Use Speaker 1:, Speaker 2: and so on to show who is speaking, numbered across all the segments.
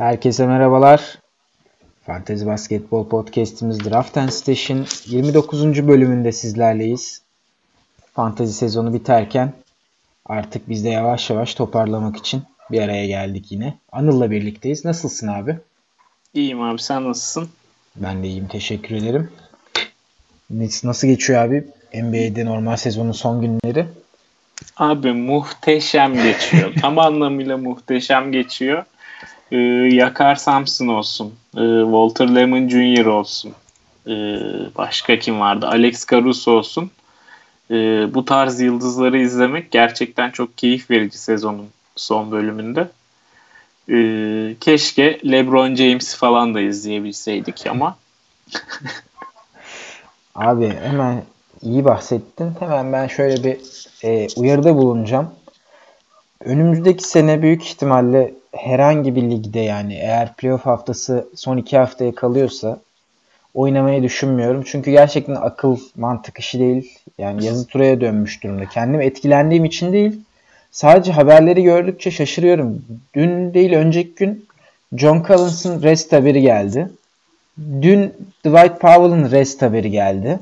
Speaker 1: Herkese merhabalar. Fantezi Basketbol Podcast'imiz Draft and Station 29. bölümünde sizlerleyiz. Fantezi sezonu biterken artık biz de yavaş yavaş toparlamak için bir araya geldik yine. Anıl'la birlikteyiz. Nasılsın abi?
Speaker 2: İyiyim abi sen nasılsın?
Speaker 1: Ben de iyiyim teşekkür ederim. Nasıl geçiyor abi NBA'de normal sezonun son günleri?
Speaker 2: Abi muhteşem geçiyor. Tam anlamıyla muhteşem geçiyor. Ee, Yakar Samson olsun. Ee, Walter Lemon Jr. olsun. Ee, başka kim vardı? Alex Caruso olsun. Ee, bu tarz yıldızları izlemek gerçekten çok keyif verici sezonun son bölümünde. Ee, keşke LeBron James falan da izleyebilseydik ama
Speaker 1: Abi hemen iyi bahsettin. Hemen ben şöyle bir e, uyarıda bulunacağım. Önümüzdeki sene büyük ihtimalle herhangi bir ligde yani eğer playoff haftası son iki haftaya kalıyorsa oynamayı düşünmüyorum. Çünkü gerçekten akıl mantık işi değil. Yani yazı turaya dönmüş durumda. Kendim etkilendiğim için değil. Sadece haberleri gördükçe şaşırıyorum. Dün değil önceki gün John Collins'ın rest haberi geldi. Dün Dwight Powell'ın rest haberi geldi.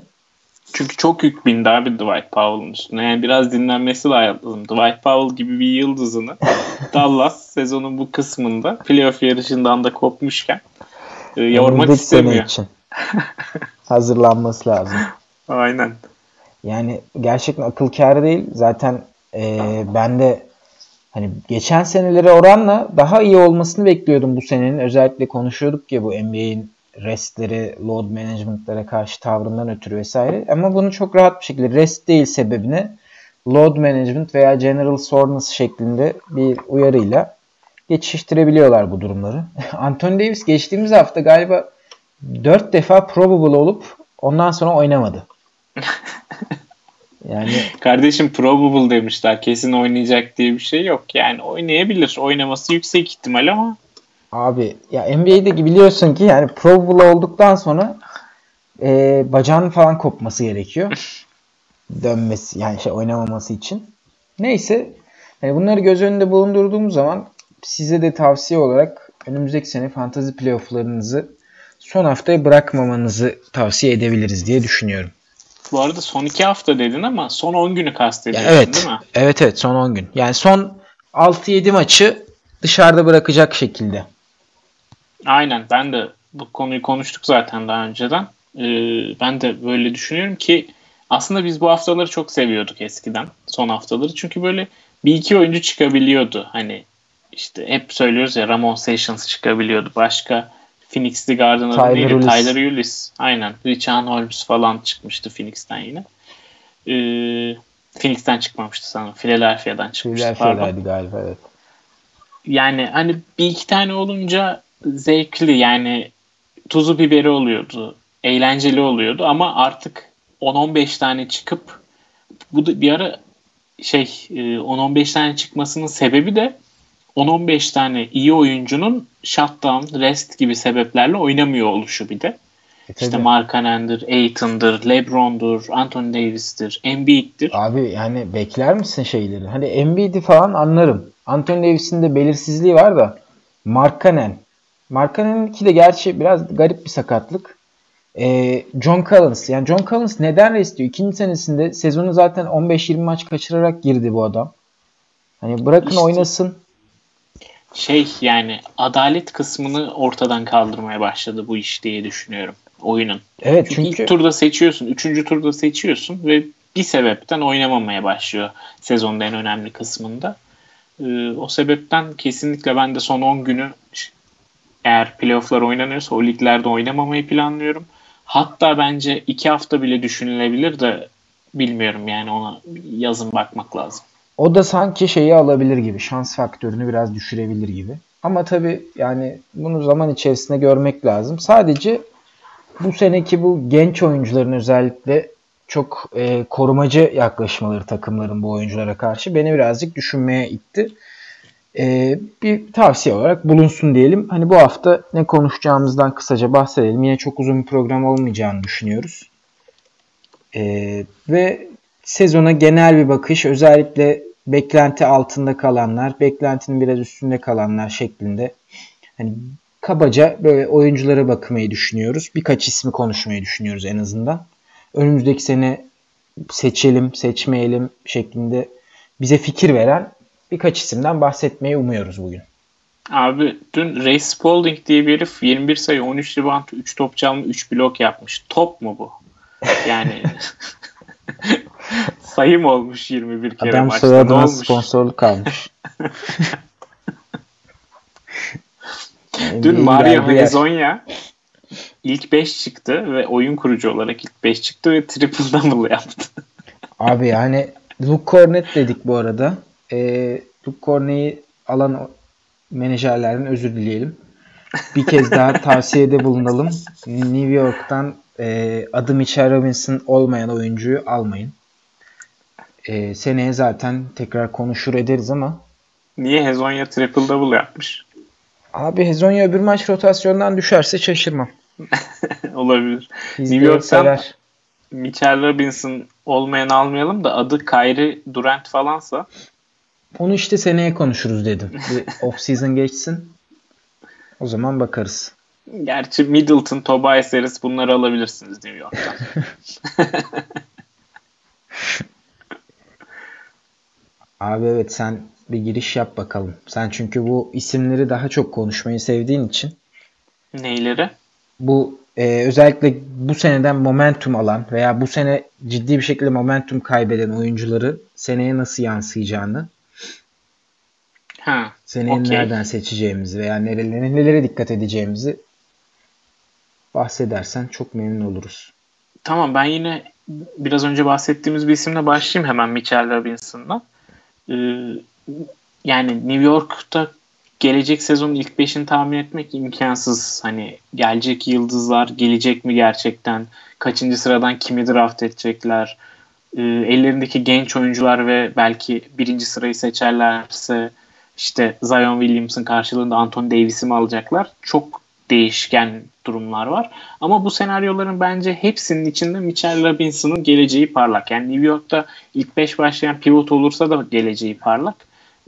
Speaker 2: Çünkü çok yük bindi abi Dwight Powell'ın üstüne. Yani biraz dinlenmesi lazım. Dwight Powell gibi bir yıldızını Dallas sezonun bu kısmında playoff yarışından da kopmuşken e, yormak istemiyor. için
Speaker 1: hazırlanması lazım.
Speaker 2: Aynen.
Speaker 1: Yani gerçekten akıl kârı değil. Zaten e, ben de hani geçen senelere oranla daha iyi olmasını bekliyordum bu senenin. Özellikle konuşuyorduk ya bu NBA'in restleri, load management'lara karşı tavrından ötürü vesaire. Ama bunu çok rahat bir şekilde rest değil sebebine load management veya general soreness şeklinde bir uyarıyla geçiştirebiliyorlar bu durumları. Anthony Davis geçtiğimiz hafta galiba 4 defa probable olup ondan sonra oynamadı.
Speaker 2: Yani kardeşim probable demişler. Kesin oynayacak diye bir şey yok. Yani oynayabilir. Oynaması yüksek ihtimal ama
Speaker 1: Abi ya NBA'de biliyorsun ki yani probable olduktan sonra e, bacağının falan kopması gerekiyor. Dönmesi yani şey oynamaması için. Neyse yani bunları göz önünde bulundurduğumuz zaman size de tavsiye olarak önümüzdeki sene fantazi playofflarınızı son haftaya bırakmamanızı tavsiye edebiliriz diye düşünüyorum.
Speaker 2: Bu arada son iki hafta dedin ama son 10 günü kastediyorsun
Speaker 1: evet,
Speaker 2: değil mi?
Speaker 1: Evet evet son 10 gün. Yani son 6-7 maçı dışarıda bırakacak şekilde.
Speaker 2: Aynen ben de bu konuyu konuştuk zaten daha önceden. Ee, ben de böyle düşünüyorum ki aslında biz bu haftaları çok seviyorduk eskiden son haftaları. Çünkü böyle bir iki oyuncu çıkabiliyordu. Hani işte hep söylüyoruz ya Ramon Sessions çıkabiliyordu. Başka Phoenix'li Garden adı neydi? Ulis. Tyler Ulis. Aynen. Richard Holmes falan çıkmıştı Phoenix'ten yine. Ee, Phoenix'ten çıkmamıştı sanırım. Philadelphia'dan çıkmıştı. Philadelphia'daydı
Speaker 1: galiba evet.
Speaker 2: Yani hani bir iki tane olunca zevkli yani tuzu biberi oluyordu. Eğlenceli oluyordu ama artık 10-15 tane çıkıp bu da bir ara şey 10-15 e, tane çıkmasının sebebi de 10-15 tane iyi oyuncunun shutdown, rest gibi sebeplerle oynamıyor oluşu bir de. E, işte Mark Canon'dır, Aiton'dır, LeBron'dur, Anthony Davis'tir, Embiid'dir.
Speaker 1: Abi yani bekler misin şeyleri? Hani Embiid'i falan anlarım. Anthony Davis'in de belirsizliği var da Mark Cannon, Markanen'inki de gerçi biraz garip bir sakatlık. Ee, John Collins. Yani John Collins neden restiyor? İkinci senesinde sezonu zaten 15-20 maç kaçırarak girdi bu adam. Hani bırakın işte, oynasın.
Speaker 2: Şey yani adalet kısmını ortadan kaldırmaya başladı bu iş diye düşünüyorum oyunun.
Speaker 1: Evet
Speaker 2: çünkü, çünkü ilk turda seçiyorsun, üçüncü turda seçiyorsun ve bir sebepten oynamamaya başlıyor sezonun en önemli kısmında. Ee, o sebepten kesinlikle ben de son 10 günü eğer playofflar oynanıyorsa o liglerde oynamamayı planlıyorum. Hatta bence iki hafta bile düşünülebilir de bilmiyorum yani ona yazın bakmak lazım.
Speaker 1: O da sanki şeyi alabilir gibi. Şans faktörünü biraz düşürebilir gibi. Ama tabii yani bunu zaman içerisinde görmek lazım. Sadece bu seneki bu genç oyuncuların özellikle çok e, korumacı yaklaşmaları takımların bu oyunculara karşı beni birazcık düşünmeye itti e, bir tavsiye olarak bulunsun diyelim. Hani bu hafta ne konuşacağımızdan kısaca bahsedelim. Yine çok uzun bir program olmayacağını düşünüyoruz. E, ve sezona genel bir bakış özellikle beklenti altında kalanlar, beklentinin biraz üstünde kalanlar şeklinde Hani kabaca böyle oyunculara bakmayı düşünüyoruz. Birkaç ismi konuşmayı düşünüyoruz en azından. Önümüzdeki sene seçelim, seçmeyelim şeklinde bize fikir veren birkaç isimden bahsetmeyi umuyoruz bugün.
Speaker 2: Abi dün Ray Spalding diye bir herif 21 sayı 13 rebound 3 top çalma 3 blok yapmış. Top mu bu? Yani sayım olmuş 21 kere
Speaker 1: Adam
Speaker 2: maçta.
Speaker 1: soyadına
Speaker 2: olmuş?
Speaker 1: sponsorluk almış.
Speaker 2: Dün Mario. Hezonja ilk 5 çıktı ve oyun kurucu olarak ilk 5 çıktı ve triple double yaptı.
Speaker 1: Abi yani Luke Cornet dedik bu arada. Ee, Luke Cornet'i alan menajerlerden özür dileyelim. Bir kez daha tavsiyede bulunalım. New York'tan e, adı Mitchell Robinson olmayan oyuncuyu almayın. E, seneye zaten tekrar konuşur ederiz ama
Speaker 2: Niye Hezonja triple double yapmış?
Speaker 1: abi Hezonya öbür maç rotasyondan düşerse şaşırmam.
Speaker 2: Olabilir. New York'tan. Mitchell Robinson olmayan almayalım da adı Kyrie Durant falansa
Speaker 1: Onu işte seneye konuşuruz dedim. Bir off season geçsin. O zaman bakarız.
Speaker 2: Gerçi Middleton, Tobias Harris bunları alabilirsiniz New York'tan.
Speaker 1: Abi evet sen bir giriş yap bakalım. Sen çünkü bu isimleri daha çok konuşmayı sevdiğin için
Speaker 2: Neyleri?
Speaker 1: bu e, özellikle bu seneden momentum alan veya bu sene ciddi bir şekilde momentum kaybeden oyuncuları seneye nasıl yansıyacağını,
Speaker 2: Ha,
Speaker 1: seneye
Speaker 2: okey.
Speaker 1: nereden seçeceğimizi veya nerelere, nelere dikkat edeceğimizi bahsedersen çok memnun oluruz.
Speaker 2: Tamam ben yine biraz önce bahsettiğimiz bir isimle başlayayım hemen Mitchell Robinson'la. Ee, yani New York'ta gelecek sezonun ilk beşini tahmin etmek imkansız. Hani gelecek yıldızlar gelecek mi gerçekten? Kaçıncı sıradan kimi draft edecekler? Ee, ellerindeki genç oyuncular ve belki birinci sırayı seçerlerse işte Zion Williamson karşılığında Anthony Davis'i mi alacaklar? Çok değişken durumlar var. Ama bu senaryoların bence hepsinin içinde Mitchell Robinson'ın geleceği parlak. Yani New York'ta ilk 5 başlayan pivot olursa da geleceği parlak.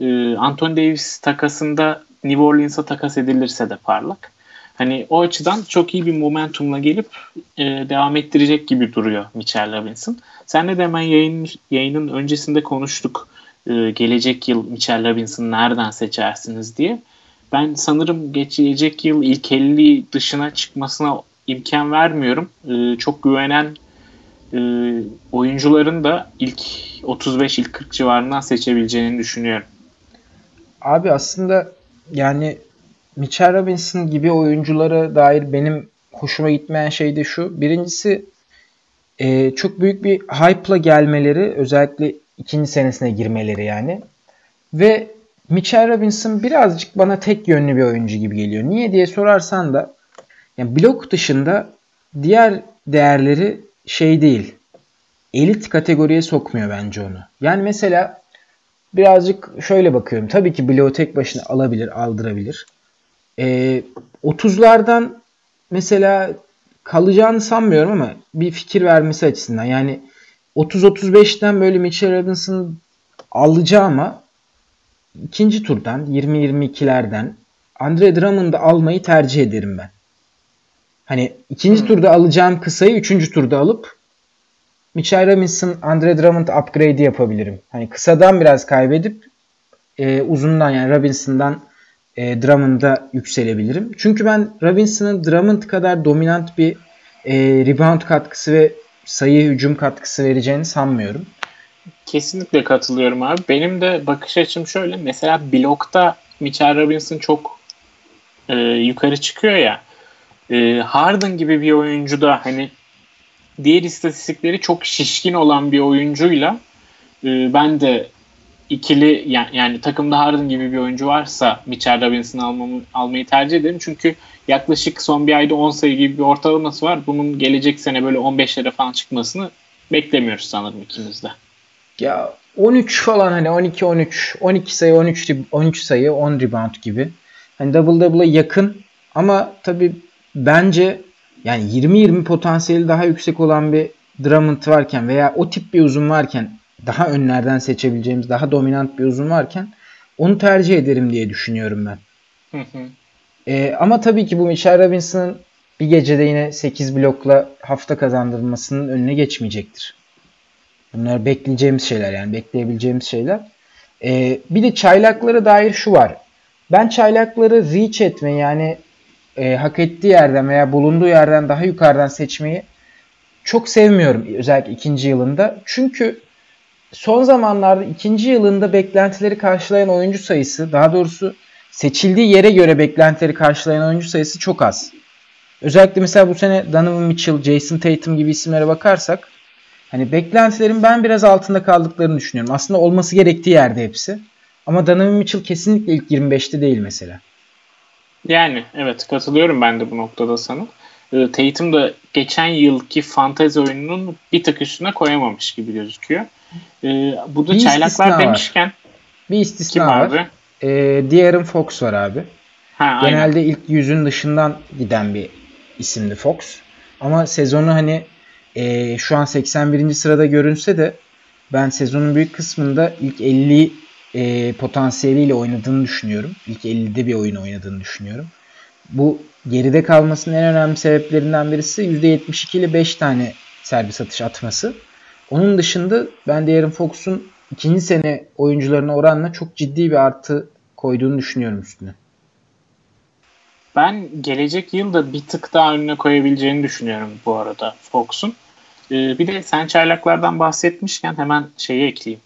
Speaker 2: Ee, Anthony Davis takasında New Orleans'a takas edilirse de parlak. Hani o açıdan çok iyi bir momentumla gelip e, devam ettirecek gibi duruyor Mitchell Robinson. Senle de hemen yayın, yayının öncesinde konuştuk. Ee, gelecek yıl Mitchell Robinson'ı nereden seçersiniz diye. Ben sanırım geçecek yıl ilk 50 dışına çıkmasına imkan vermiyorum. Ee, çok güvenen e, oyuncuların da ilk 35 ilk 40 civarından seçebileceğini düşünüyorum.
Speaker 1: Abi aslında yani Mitchell Robinson gibi oyunculara dair benim hoşuma gitmeyen şey de şu. Birincisi e, çok büyük bir hype'la gelmeleri özellikle ikinci senesine girmeleri yani. Ve Mitchell Robinson birazcık bana tek yönlü bir oyuncu gibi geliyor. Niye diye sorarsan da yani blok dışında diğer değerleri şey değil. Elit kategoriye sokmuyor bence onu. Yani mesela birazcık şöyle bakıyorum. Tabii ki bloğu tek başına alabilir, aldırabilir. Ee, 30'lardan mesela kalacağını sanmıyorum ama bir fikir vermesi açısından. Yani 30-35'ten böyle Mitchell Robinson alacağı ama ikinci turdan 20-22'lerden Andre Drummond'ı almayı tercih ederim ben. Hani ikinci
Speaker 2: Hmm.
Speaker 1: turda alacağım kısayı üçüncü turda alıp Mitchell Robinson, Andre Drummond upgrade'i yapabilirim. Hani kısadan biraz kaybedip e, uzundan yani Robinson'dan e, Drummond'a yükselebilirim. Çünkü ben Robinson'ın Drummond kadar dominant bir e, rebound katkısı ve sayı hücum katkısı vereceğini sanmıyorum.
Speaker 2: Kesinlikle katılıyorum abi. Benim de bakış açım şöyle. Mesela blokta Mitchell Robinson çok e, yukarı çıkıyor ya. E, Harden gibi bir oyuncu da hani diğer istatistikleri çok şişkin olan bir oyuncuyla e, ben de ikili yani, yani takımda Harden gibi bir oyuncu varsa Mitchell Robinson'ı almamı, almayı tercih ederim. Çünkü yaklaşık son bir ayda 10 sayı gibi bir ortalaması var. Bunun gelecek sene böyle 15'lere falan çıkmasını beklemiyoruz sanırım ikimiz de.
Speaker 1: Ya 13 falan hani 12 13 12 sayı 13 rib- 13 sayı 10 rebound gibi. Hani double double'a yakın ama tabi bence yani 20-20 potansiyeli daha yüksek olan bir Drummond varken veya o tip bir uzun varken daha önlerden seçebileceğimiz daha dominant bir uzun varken onu tercih ederim diye düşünüyorum ben.
Speaker 2: Hı hı.
Speaker 1: E, ama tabii ki bu Mitchell Robinson'ın bir gecede yine 8 blokla hafta kazandırmasının önüne geçmeyecektir. Bunlar bekleyeceğimiz şeyler yani bekleyebileceğimiz şeyler. E, bir de çaylaklara dair şu var. Ben çaylakları reach etme yani e, hak ettiği yerden veya bulunduğu yerden daha yukarıdan seçmeyi çok sevmiyorum özellikle ikinci yılında. Çünkü son zamanlarda ikinci yılında beklentileri karşılayan oyuncu sayısı daha doğrusu seçildiği yere göre beklentileri karşılayan oyuncu sayısı çok az. Özellikle mesela bu sene Donovan Mitchell, Jason Tatum gibi isimlere bakarsak hani beklentilerin ben biraz altında kaldıklarını düşünüyorum. Aslında olması gerektiği yerde hepsi. Ama Donovan Mitchell kesinlikle ilk 25'te değil mesela.
Speaker 2: Yani evet katılıyorum ben de bu noktada sana. Ee, Tatum da geçen yılki fantezi oyununun bir tık üstüne koyamamış gibi gözüküyor. Ee, burada bir çaylaklar demişken var.
Speaker 1: bir istisna var. Abi? Ee, De'Aaron Fox var abi. Ha, Genelde aynen. ilk yüzün dışından giden bir isimdi Fox. Ama sezonu hani e, şu an 81. sırada görünse de ben sezonun büyük kısmında ilk 50 e, potansiyeliyle oynadığını düşünüyorum. İlk 50'de bir oyun oynadığını düşünüyorum. Bu geride kalmasının en önemli sebeplerinden birisi %72 ile 5 tane serbest atış atması. Onun dışında ben de Aaron Fox'un ikinci sene oyuncularına oranla çok ciddi bir artı koyduğunu düşünüyorum üstüne.
Speaker 2: Ben gelecek yıl da bir tık daha önüne koyabileceğini düşünüyorum bu arada Fox'un. Ee, bir de sen çaylaklardan bahsetmişken hemen şeyi ekleyeyim.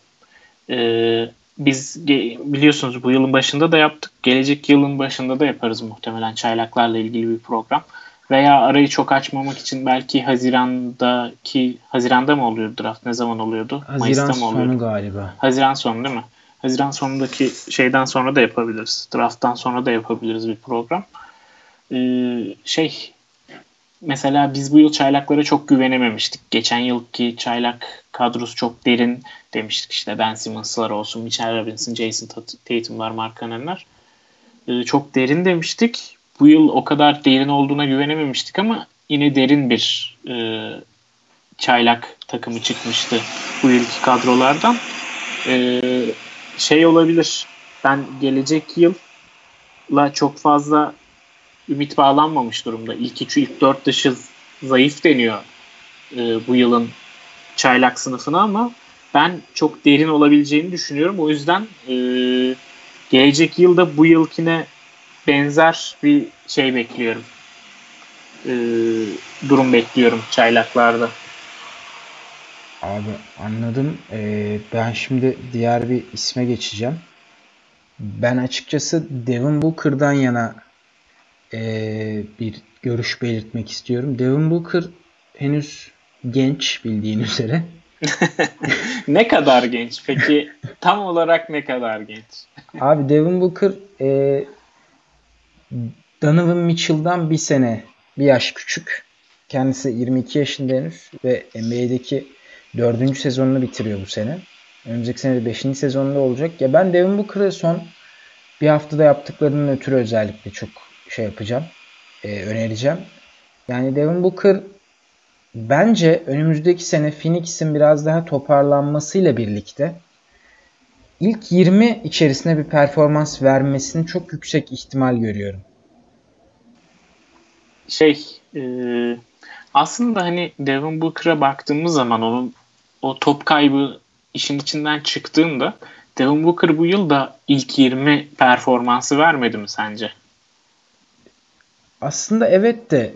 Speaker 2: Ee, biz biliyorsunuz bu yılın başında da yaptık. Gelecek yılın başında da yaparız muhtemelen çaylaklarla ilgili bir program. Veya arayı çok açmamak için belki Haziran'daki Haziran'da mı oluyordu draft? Ne zaman oluyordu?
Speaker 1: Haziran Mayıs'ta mı oluyordu? sonu galiba.
Speaker 2: Haziran sonu değil mi? Haziran sonundaki şeyden sonra da yapabiliriz. Draft'tan sonra da yapabiliriz bir program. Ee, şey mesela biz bu yıl çaylaklara çok güvenememiştik. Geçen yılki çaylak kadrosu çok derin demiştik. İşte Ben Simmons'lar olsun, Mitchell Robinson, Jason Tatum'lar, Mark Cannon'lar. Ee, çok derin demiştik. Bu yıl o kadar derin olduğuna güvenememiştik ama yine derin bir e, çaylak takımı çıkmıştı bu yılki kadrolardan. Ee, şey olabilir. Ben gelecek yılla çok fazla ümit bağlanmamış durumda. İlk 3, ilk 4 dışı zayıf deniyor e, bu yılın çaylak sınıfına ama ben çok derin olabileceğini düşünüyorum. O yüzden e, gelecek yılda bu yılkine benzer bir şey bekliyorum. E, durum bekliyorum çaylaklarda.
Speaker 1: Abi anladım. Ee, ben şimdi diğer bir isme geçeceğim. Ben açıkçası Devin Booker'dan yana e, bir görüş belirtmek istiyorum. Devin Booker henüz genç bildiğin üzere.
Speaker 2: ne kadar genç? Peki tam olarak ne kadar genç?
Speaker 1: Abi Devin Booker e, Donovan Mitchell'dan bir sene bir yaş küçük. Kendisi 22 yaşında henüz ve NBA'deki dördüncü sezonunu bitiriyor bu sene. Önümüzdeki sene de beşinci sezonunda olacak. Ya ben Devin Booker'ı son bir haftada yaptıklarının ötürü özellikle çok şey yapacağım. E, önereceğim. Yani Devin Booker bence önümüzdeki sene Phoenix'in biraz daha toparlanmasıyla birlikte ilk 20 içerisinde bir performans vermesini çok yüksek ihtimal görüyorum.
Speaker 2: Şey e, aslında hani Devin Booker'a baktığımız zaman onun o top kaybı işin içinden çıktığında Devin Booker bu yıl da ilk 20 performansı vermedi mi sence?
Speaker 1: Aslında evet de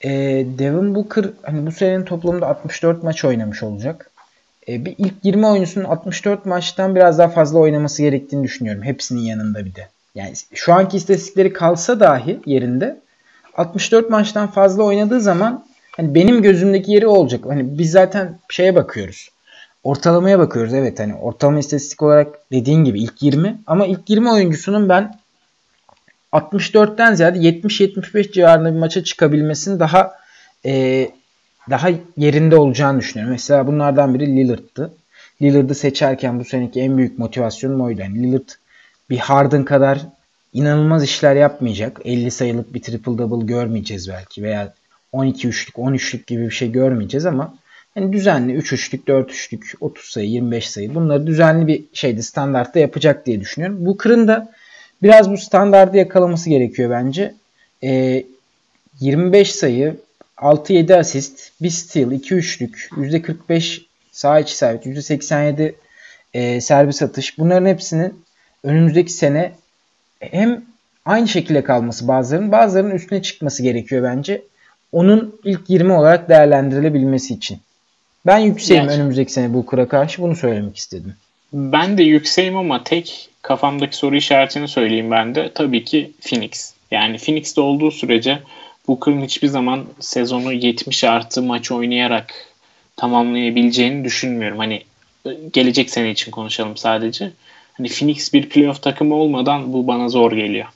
Speaker 1: e, Devin Booker hani bu senenin toplamda 64 maç oynamış olacak. E, bir ilk 20 oyuncusunun 64 maçtan biraz daha fazla oynaması gerektiğini düşünüyorum. Hepsinin yanında bir de. Yani şu anki istatistikleri kalsa dahi yerinde 64 maçtan fazla oynadığı zaman hani benim gözümdeki yeri olacak. Hani biz zaten şeye bakıyoruz. Ortalamaya bakıyoruz. Evet hani ortalama istatistik olarak dediğin gibi ilk 20 ama ilk 20 oyuncusunun ben 64'ten ziyade 70-75 civarında bir maça çıkabilmesinin daha e, daha yerinde olacağını düşünüyorum. Mesela bunlardan biri Lillard'tı. Lillard'ı seçerken bu seneki en büyük motivasyonum oydu. Yani Lillard bir Harden kadar inanılmaz işler yapmayacak. 50 sayılık bir triple double görmeyeceğiz belki veya 12 üçlük, 10 üçlük gibi bir şey görmeyeceğiz ama yani düzenli 3 üçlük, 4 üçlük, 30 sayı, 25 sayı bunları düzenli bir şeyde standartta yapacak diye düşünüyorum. Bu kırın da biraz bu standardı yakalaması gerekiyor bence. E, 25 sayı, 6-7 asist, 1 steal, 2 üçlük, %45 sağ içi isabet, %87 e, servis atış. Bunların hepsinin önümüzdeki sene hem aynı şekilde kalması bazılarının bazılarının üstüne çıkması gerekiyor bence. Onun ilk 20 olarak değerlendirilebilmesi için. Ben yükseğim Gerçi. önümüzdeki sene Booker'a karşı bunu söylemek istedim.
Speaker 2: Ben de yükseğim ama tek kafamdaki soru işaretini söyleyeyim ben de. Tabii ki Phoenix. Yani Phoenix'te olduğu sürece Booker'ın hiçbir zaman sezonu 70 artı maç oynayarak tamamlayabileceğini düşünmüyorum. Hani gelecek sene için konuşalım sadece. Hani Phoenix bir playoff takımı olmadan bu bana zor geliyor.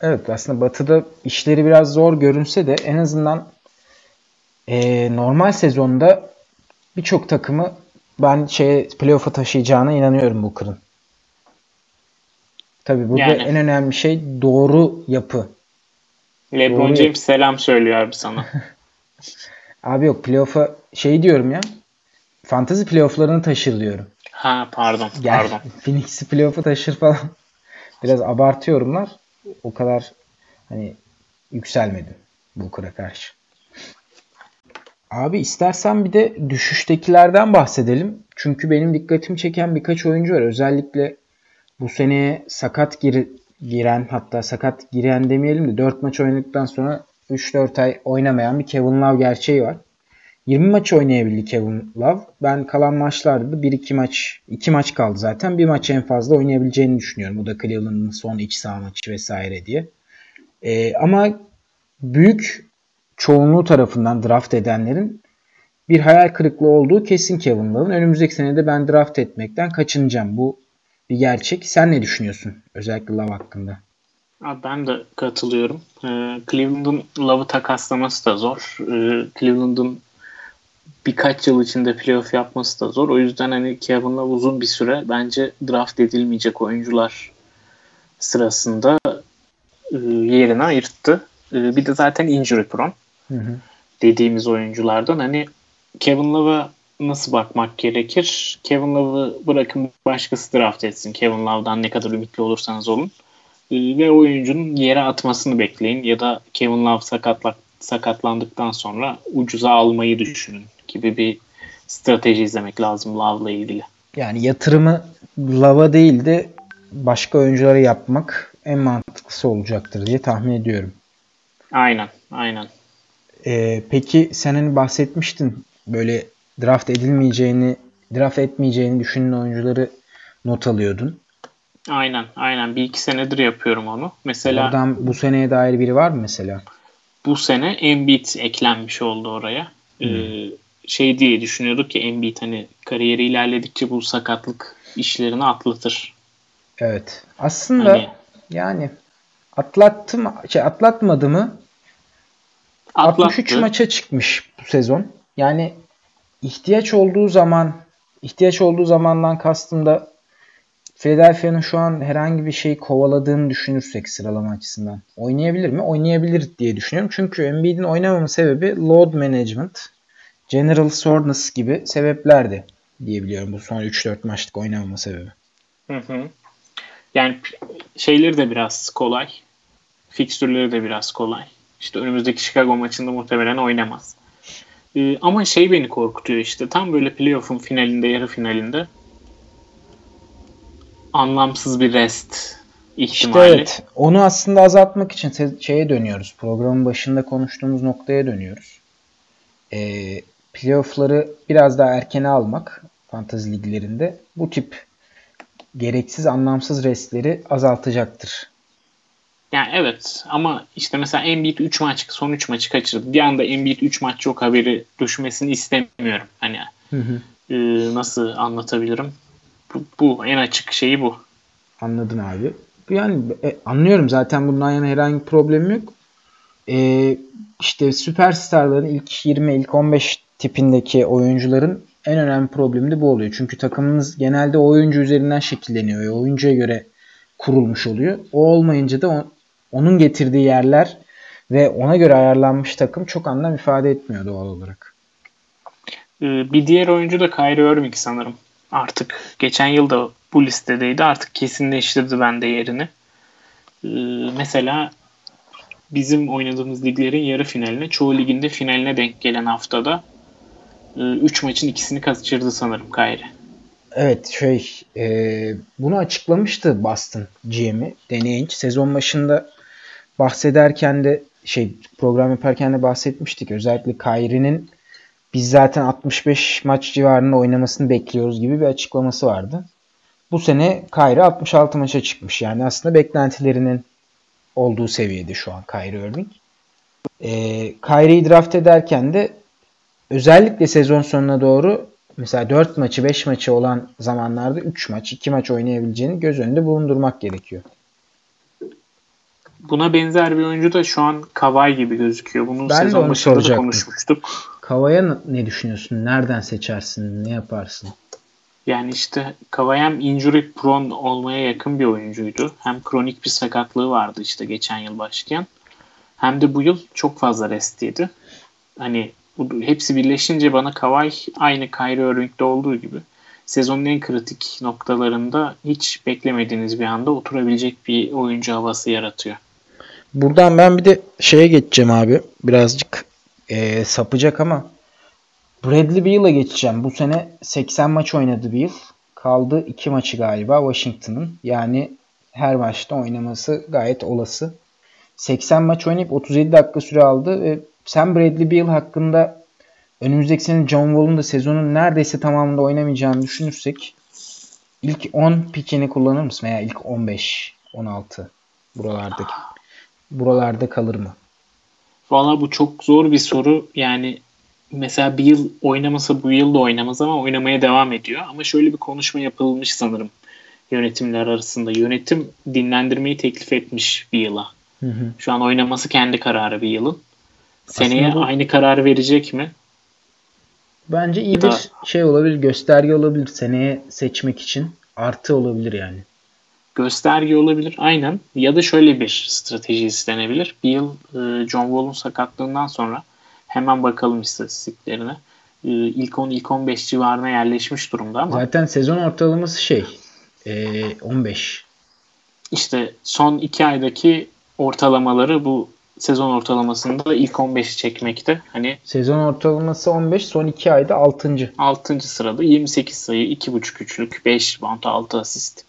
Speaker 1: Evet aslında Batı'da işleri biraz zor görünse de en azından e, normal sezonda birçok takımı ben şey playoff'a taşıyacağına inanıyorum bu kırın. Tabii burada yani. en önemli şey doğru yapı.
Speaker 2: LeBron doğru James selam söylüyor abi sana.
Speaker 1: abi yok playoff'a şey diyorum ya. Fantasy playoff'larını taşır diyorum.
Speaker 2: Ha pardon. Gel, pardon.
Speaker 1: Phoenix'i playoff'a taşır falan. Biraz abartıyorumlar. O kadar hani yükselmedim bu kura karşı. Abi istersen bir de düşüştekilerden bahsedelim. Çünkü benim dikkatimi çeken birkaç oyuncu var. Özellikle bu seneye sakat gir giren hatta sakat giren demeyelim de 4 maç oynadıktan sonra 3-4 ay oynamayan bir Kevin Love gerçeği var. 20 maç oynayabildi Kevin Love. Ben kalan maçlarda da 1-2 maç, 2 maç kaldı zaten. Bir maç en fazla oynayabileceğini düşünüyorum. Bu da Cleveland'ın son iç saha maçı vesaire diye. Ee, ama büyük çoğunluğu tarafından draft edenlerin bir hayal kırıklığı olduğu kesin Kevin Love'ın. Önümüzdeki sene de ben draft etmekten kaçınacağım. Bu bir gerçek. Sen ne düşünüyorsun özellikle Love hakkında?
Speaker 2: Abi ben de katılıyorum. Ee, Cleveland'ın Love'ı takaslaması da zor. Ee, Cleveland'ın birkaç yıl içinde playoff yapması da zor. O yüzden hani Kevin Love uzun bir süre bence draft edilmeyecek oyuncular sırasında e, yerini ayırttı. E, bir de zaten injury prone hı hı. dediğimiz oyunculardan hani Kevin Love'a nasıl bakmak gerekir? Kevin Love'ı bırakın başkası draft etsin. Kevin Love'dan ne kadar ümitli olursanız olun. E, ve oyuncunun yere atmasını bekleyin ya da Kevin Love sakatla, sakatlandıktan sonra ucuza almayı düşünün gibi bir strateji izlemek lazım Love'la ilgili.
Speaker 1: Yani yatırımı Love'a değil de başka oyunculara yapmak en mantıklısı olacaktır diye tahmin ediyorum.
Speaker 2: Aynen, aynen.
Speaker 1: Ee, peki senin bahsetmiştin böyle draft edilmeyeceğini, draft etmeyeceğini düşünen oyuncuları not alıyordun.
Speaker 2: Aynen, aynen. Bir iki senedir yapıyorum onu. Mesela
Speaker 1: Oradan bu seneye dair biri var mı mesela?
Speaker 2: Bu sene Embiid eklenmiş oldu oraya. Hmm. Ee, şey diye düşünüyorduk ki Embiid hani kariyeri ilerledikçe bu sakatlık işlerini atlatır.
Speaker 1: Evet. Aslında hani, yani atlattım şey atlatmadı mı? Atlattı. 63 maça çıkmış bu sezon. Yani ihtiyaç olduğu zaman ihtiyaç olduğu zamandan kastım da Philadelphia'nın şu an herhangi bir şeyi kovaladığını düşünürsek sıralama açısından. Oynayabilir mi? Oynayabilir diye düşünüyorum. Çünkü Embiid'in oynamama sebebi load management, general soreness gibi sebeplerdi diyebiliyorum bu son 3-4 maçlık oynamama sebebi.
Speaker 2: Yani şeyleri de biraz kolay. Fikstürleri de biraz kolay. İşte önümüzdeki Chicago maçında muhtemelen oynamaz. Ee, ama şey beni korkutuyor işte. Tam böyle playoff'un finalinde, yarı finalinde anlamsız bir rest ihtimali. İşte evet.
Speaker 1: Onu aslında azaltmak için şeye dönüyoruz. Programın başında konuştuğumuz noktaya dönüyoruz. Ee, playoff'ları biraz daha erkene almak fantasy liglerinde bu tip gereksiz anlamsız restleri azaltacaktır.
Speaker 2: Yani evet ama işte mesela Embiid 3 maç son 3 maçı kaçırdı. Bir anda Embiid 3 maç yok haberi düşmesini istemiyorum. Hani hı hı. E, nasıl anlatabilirim? Bu, bu en açık şeyi bu.
Speaker 1: Anladın abi. Yani e, anlıyorum zaten bundan yana herhangi bir problem yok. E, işte süperstarların ilk 20 ilk 15 tipindeki oyuncuların en önemli problemi de bu oluyor. Çünkü takımınız genelde oyuncu üzerinden şekilleniyor oyuncuya göre kurulmuş oluyor. O olmayınca da onun getirdiği yerler ve ona göre ayarlanmış takım çok anlam ifade etmiyor doğal olarak.
Speaker 2: Ee, bir diğer oyuncu da Kyrie Irving sanırım. Artık geçen yıl da bu listedeydi. Artık kesinleştirdi bende yerini. Ee, mesela bizim oynadığımız liglerin yarı finaline, çoğu liginde finaline denk gelen haftada 3 e, maçın ikisini kaçırdı sanırım Kyrie.
Speaker 1: Evet şey e, bunu açıklamıştı Boston GM'i Danny Sezon başında bahsederken de şey program yaparken de bahsetmiştik. Özellikle Kyrie'nin biz zaten 65 maç civarında oynamasını bekliyoruz gibi bir açıklaması vardı. Bu sene Kyrie 66 maça çıkmış. Yani aslında beklentilerinin olduğu seviyede şu an Kyrie Irving. E, Kyrie'yi draft ederken de özellikle sezon sonuna doğru mesela 4 maçı 5 maçı olan zamanlarda 3 maç 2 maç oynayabileceğini göz önünde bulundurmak gerekiyor.
Speaker 2: Buna benzer bir oyuncu da şu an Kawhi gibi gözüküyor. Bunu ben sezon başında da konuşmuştuk.
Speaker 1: Kawhi'ye ne düşünüyorsun? Nereden seçersin? Ne yaparsın?
Speaker 2: Yani işte Kawhi hem injury prone olmaya yakın bir oyuncuydu. Hem kronik bir sakatlığı vardı işte geçen yıl başlayan. Hem de bu yıl çok fazla restiydi. Hani bu, hepsi birleşince bana Kawhi aynı Kyrie Irving'de olduğu gibi sezonun en kritik noktalarında hiç beklemediğiniz bir anda oturabilecek bir oyuncu havası yaratıyor.
Speaker 1: Buradan ben bir de şeye geçeceğim abi. Birazcık e, sapacak ama Bradley Beal'a geçeceğim. Bu sene 80 maç oynadı Beal. Kaldı 2 maçı galiba Washington'ın. Yani her maçta oynaması gayet olası. 80 maç oynayıp 37 dakika süre aldı ve sen Bradley Beal hakkında önümüzdeki sene John Wall'un da sezonun neredeyse tamamında oynamayacağını düşünürsek ilk 10 pikini kullanır mısın veya ilk 15, 16 buralardaki buralarda kalır mı?
Speaker 2: Valla bu çok zor bir soru. Yani mesela bir yıl oynamasa bu yıl da oynamaz ama oynamaya devam ediyor. Ama şöyle bir konuşma yapılmış sanırım yönetimler arasında. Yönetim dinlendirmeyi teklif etmiş bir yıla. Hı hı. Şu an oynaması kendi kararı bir yılın. Seneye bu, aynı kararı verecek mi?
Speaker 1: Bence iyi da, bir şey olabilir, gösterge olabilir seneye seçmek için. Artı olabilir yani.
Speaker 2: Gösterge olabilir aynen. Ya da şöyle bir strateji istenebilir. Bir yıl e, John Wall'un sakatlığından sonra hemen bakalım istatistiklerine. E, ilk 10 ilk 15 civarına yerleşmiş durumda ama.
Speaker 1: Zaten sezon ortalaması şey e, 15.
Speaker 2: İşte son 2 aydaki ortalamaları bu sezon ortalamasında ilk 15'i çekmekte. Hani
Speaker 1: sezon ortalaması 15, son 2 ayda 6.
Speaker 2: 6. sırada 28 sayı, 2.5 üçlük, 5 bant, 6 asist,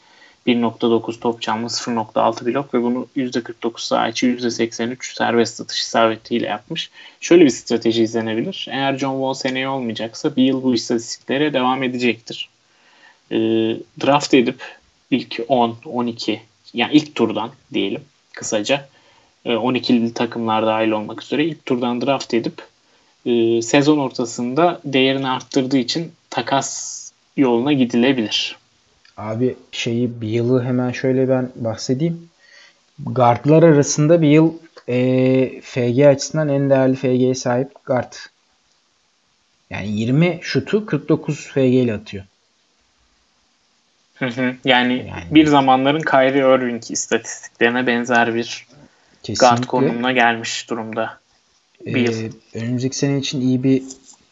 Speaker 2: 1.9 top çalma, 0.6 blok ve bunu %49 saha içi, %83 serbest atış isabetiyle yapmış. Şöyle bir strateji izlenebilir. Eğer John Wall seneye olmayacaksa bir yıl bu istatistiklere devam edecektir. E, draft edip ilk 10, 12 yani ilk turdan diyelim kısaca 12'li e, takımlar dahil olmak üzere ilk turdan draft edip e, sezon ortasında değerini arttırdığı için takas yoluna gidilebilir.
Speaker 1: Abi şeyi bir yılı hemen şöyle ben bahsedeyim. Guardlar arasında bir yıl e, FG açısından en değerli FG'ye sahip guard. Yani 20 şutu 49 FG ile atıyor.
Speaker 2: Hı hı. Yani, yani bir zamanların Kyrie Irving istatistiklerine benzer bir Kesinlikle. guard konumuna gelmiş durumda.
Speaker 1: Bir ee, önümüzdeki sene için iyi bir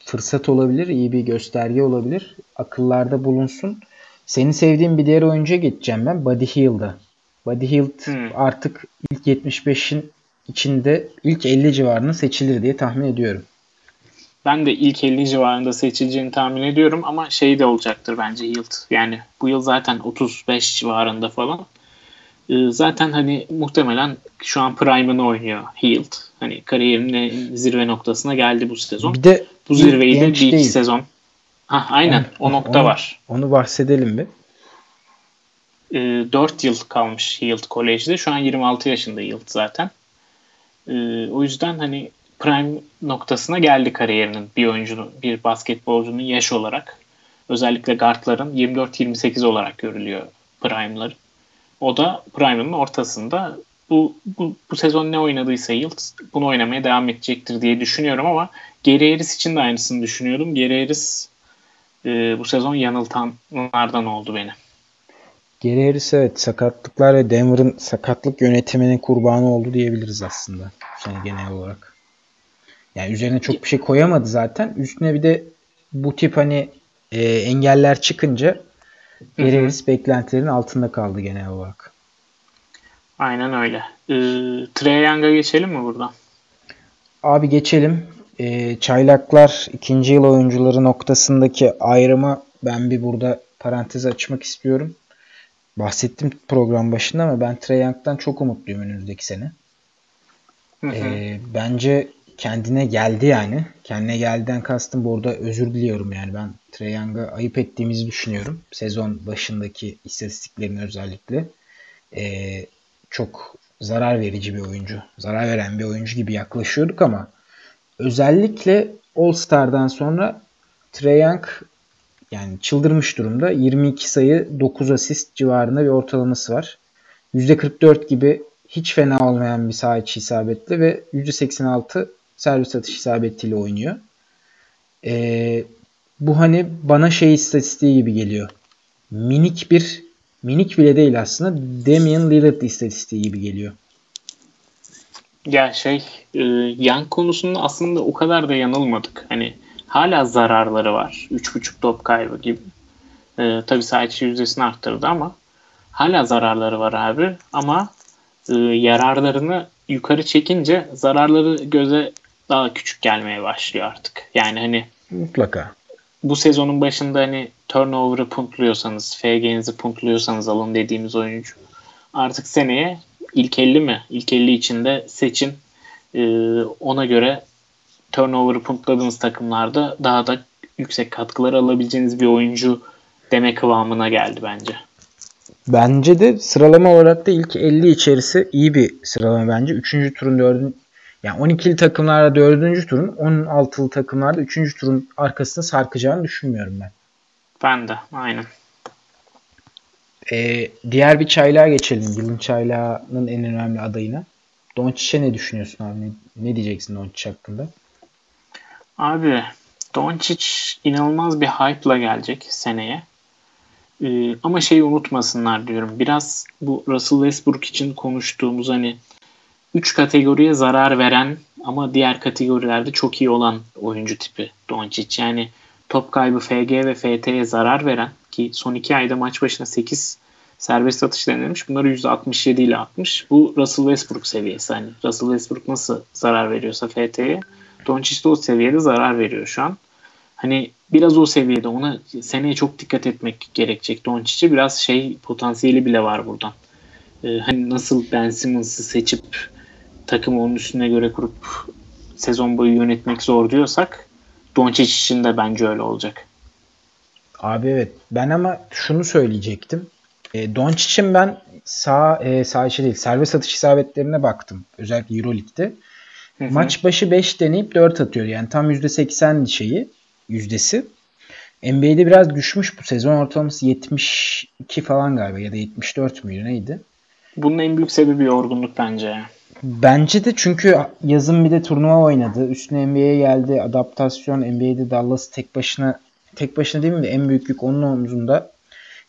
Speaker 1: fırsat olabilir, iyi bir gösterge olabilir. Akıllarda bulunsun. Senin sevdiğin bir diğer oyuncuya geçeceğim ben. Buddy Hield'a. Buddy Hield hmm. artık ilk 75'in içinde ilk 50 civarında seçilir diye tahmin ediyorum.
Speaker 2: Ben de ilk 50 civarında seçileceğini tahmin ediyorum ama şey de olacaktır bence Hield. Yani bu yıl zaten 35 civarında falan. Ee, zaten hani muhtemelen şu an prime'ını oynuyor Hield. Hani kariyerinin zirve noktasına geldi bu sezon. Bir de bu zirveyi de bir iki değil. sezon. Ha, aynen o, o nokta
Speaker 1: onu,
Speaker 2: var.
Speaker 1: Onu bahsedelim bir.
Speaker 2: E, ee, 4 yıl kalmış Hield Kolej'de. Şu an 26 yaşında Hield zaten. E, o yüzden hani prime noktasına geldi kariyerinin bir oyuncunun, bir basketbolcunun yaş olarak. Özellikle guardların 24-28 olarak görülüyor prime'ları. O da prime'ının ortasında. Bu, bu, bu sezon ne oynadıysa Yields bunu oynamaya devam edecektir diye düşünüyorum ama Geri Harris için de aynısını düşünüyorum. Geri Harris e, bu sezon yanıltanlardan oldu beni.
Speaker 1: Geri Harris evet sakatlıklar ve Denver'ın sakatlık yönetiminin kurbanı oldu diyebiliriz aslında. Sene genel olarak. Yani üzerine çok bir şey koyamadı zaten. Üstüne bir de bu tip hani e, engeller çıkınca Geri Harris beklentilerin altında kaldı genel olarak.
Speaker 2: Aynen öyle. Ee, Trey Young'a geçelim mi buradan?
Speaker 1: Abi geçelim. Ee, çaylaklar ikinci yıl oyuncuları noktasındaki ayrıma ben bir burada parantez açmak istiyorum. Bahsettim program başında ama ben Trey Young'dan çok umutluyum önümüzdeki sene. Ee, bence kendine geldi yani. Kendine geldiden kastım burada özür diliyorum yani. Ben Trey Young'a ayıp ettiğimizi düşünüyorum. Sezon başındaki istatistiklerin özellikle. Ee, çok zarar verici bir oyuncu. Zarar veren bir oyuncu gibi yaklaşıyorduk ama özellikle All Star'dan sonra Trey Young yani çıldırmış durumda. 22 sayı 9 asist civarında bir ortalaması var. %44 gibi hiç fena olmayan bir saha içi isabetle ve %86 servis atış isabetiyle oynuyor. Ee, bu hani bana şey istatistiği gibi geliyor. Minik bir minik bile değil aslında Damian Lillard istatistiği gibi geliyor.
Speaker 2: Ya şey e, yan konusunda aslında o kadar da yanılmadık. Hani hala zararları var. 3.5 top kaybı gibi. E, tabii sadece yüzdesini arttırdı ama hala zararları var abi. Ama e, yararlarını yukarı çekince zararları göze daha küçük gelmeye başlıyor artık. Yani hani
Speaker 1: mutlaka
Speaker 2: bu sezonun başında hani turnover'ı puntluyorsanız, FG'nizi puntluyorsanız alın dediğimiz oyuncu. Artık seneye ilk 50 mi? İlk 50 içinde seçin. Ee, ona göre turnover'ı puntladığınız takımlarda daha da yüksek katkılar alabileceğiniz bir oyuncu deme kıvamına geldi bence.
Speaker 1: Bence de sıralama olarak da ilk 50 içerisi iyi bir sıralama bence. 3. turun 4. Yani 12'li takımlarda 4. turun 16'lı takımlarda 3. turun arkasına sarkacağını düşünmüyorum ben.
Speaker 2: Ben de aynen.
Speaker 1: Ee, diğer bir çaylağa geçelim. Yılın çaylağının en önemli adayına. Doncic'e ne düşünüyorsun abi? Ne, ne diyeceksin Doncic hakkında?
Speaker 2: Abi Doncic inanılmaz bir hype'la gelecek seneye. Ee, ama şeyi unutmasınlar diyorum. Biraz bu Russell Westbrook için konuştuğumuz hani 3 kategoriye zarar veren ama diğer kategorilerde çok iyi olan oyuncu tipi Doncic. Yani top kaybı FG ve FT'ye zarar veren ki son 2 ayda maç başına 8 serbest atış denilmiş. Bunları %67 ile atmış. Bu Russell Westbrook seviyesi. Hani Russell Westbrook nasıl zarar veriyorsa FT'ye Doncic de o seviyede zarar veriyor şu an. Hani biraz o seviyede ona seneye çok dikkat etmek gerekecek. Doncic'e biraz şey potansiyeli bile var buradan. Ee, hani nasıl Ben Simmons'ı seçip takımı onun üstüne göre kurup sezon boyu yönetmek zor diyorsak Doncic için de bence öyle olacak.
Speaker 1: Abi evet. Ben ama şunu söyleyecektim. E, Doncic'in ben sağ e, sağ içi değil serbest atış isabetlerine baktım. Özellikle Euroleague'de. Hı hı. Maç başı 5 deneyip 4 atıyor. Yani tam %80 şeyi yüzdesi. NBA'de biraz düşmüş bu sezon ortalaması 72 falan galiba ya da 74 müydü neydi?
Speaker 2: Bunun en büyük sebebi yorgunluk bence.
Speaker 1: Bence de çünkü yazın bir de turnuva oynadı. Üstüne NBA'ye geldi. Adaptasyon NBA'de Dallas tek başına tek başına değil mi en büyük yük onun omzunda.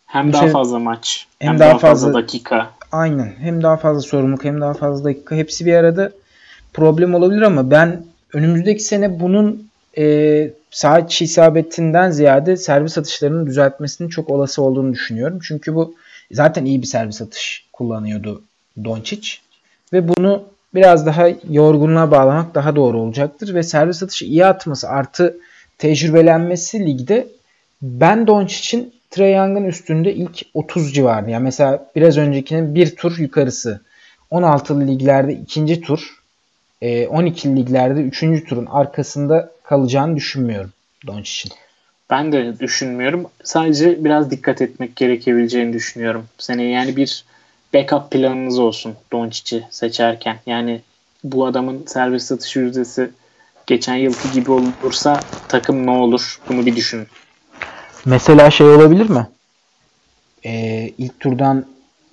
Speaker 2: Hem daha fazla maç. Hem, hem daha, daha fazla, fazla dakika.
Speaker 1: Aynen. Hem daha fazla sorumluluk hem daha fazla dakika. Hepsi bir arada problem olabilir ama ben önümüzdeki sene bunun e, saat isabetinden ziyade servis atışlarının düzeltmesinin çok olası olduğunu düşünüyorum. Çünkü bu zaten iyi bir servis atış kullanıyordu Doncic. Ve bunu biraz daha yorgunluğa bağlamak daha doğru olacaktır. Ve servis atışı iyi atması artı tecrübelenmesi ligde ben Doncic'in Trae Young'ın üstünde ilk 30 civarında. Yani mesela biraz öncekinin bir tur yukarısı. 16'lı liglerde ikinci tur. 12'li e, liglerde üçüncü turun arkasında kalacağını düşünmüyorum Doncic'in.
Speaker 2: Ben de düşünmüyorum. Sadece biraz dikkat etmek gerekebileceğini düşünüyorum. Seneye yani bir backup planınız olsun Doncic'i seçerken. Yani bu adamın servis satış yüzdesi geçen yılki gibi olursa takım ne olur? Bunu bir düşünün.
Speaker 1: Mesela şey olabilir mi? Ee, ilk turdan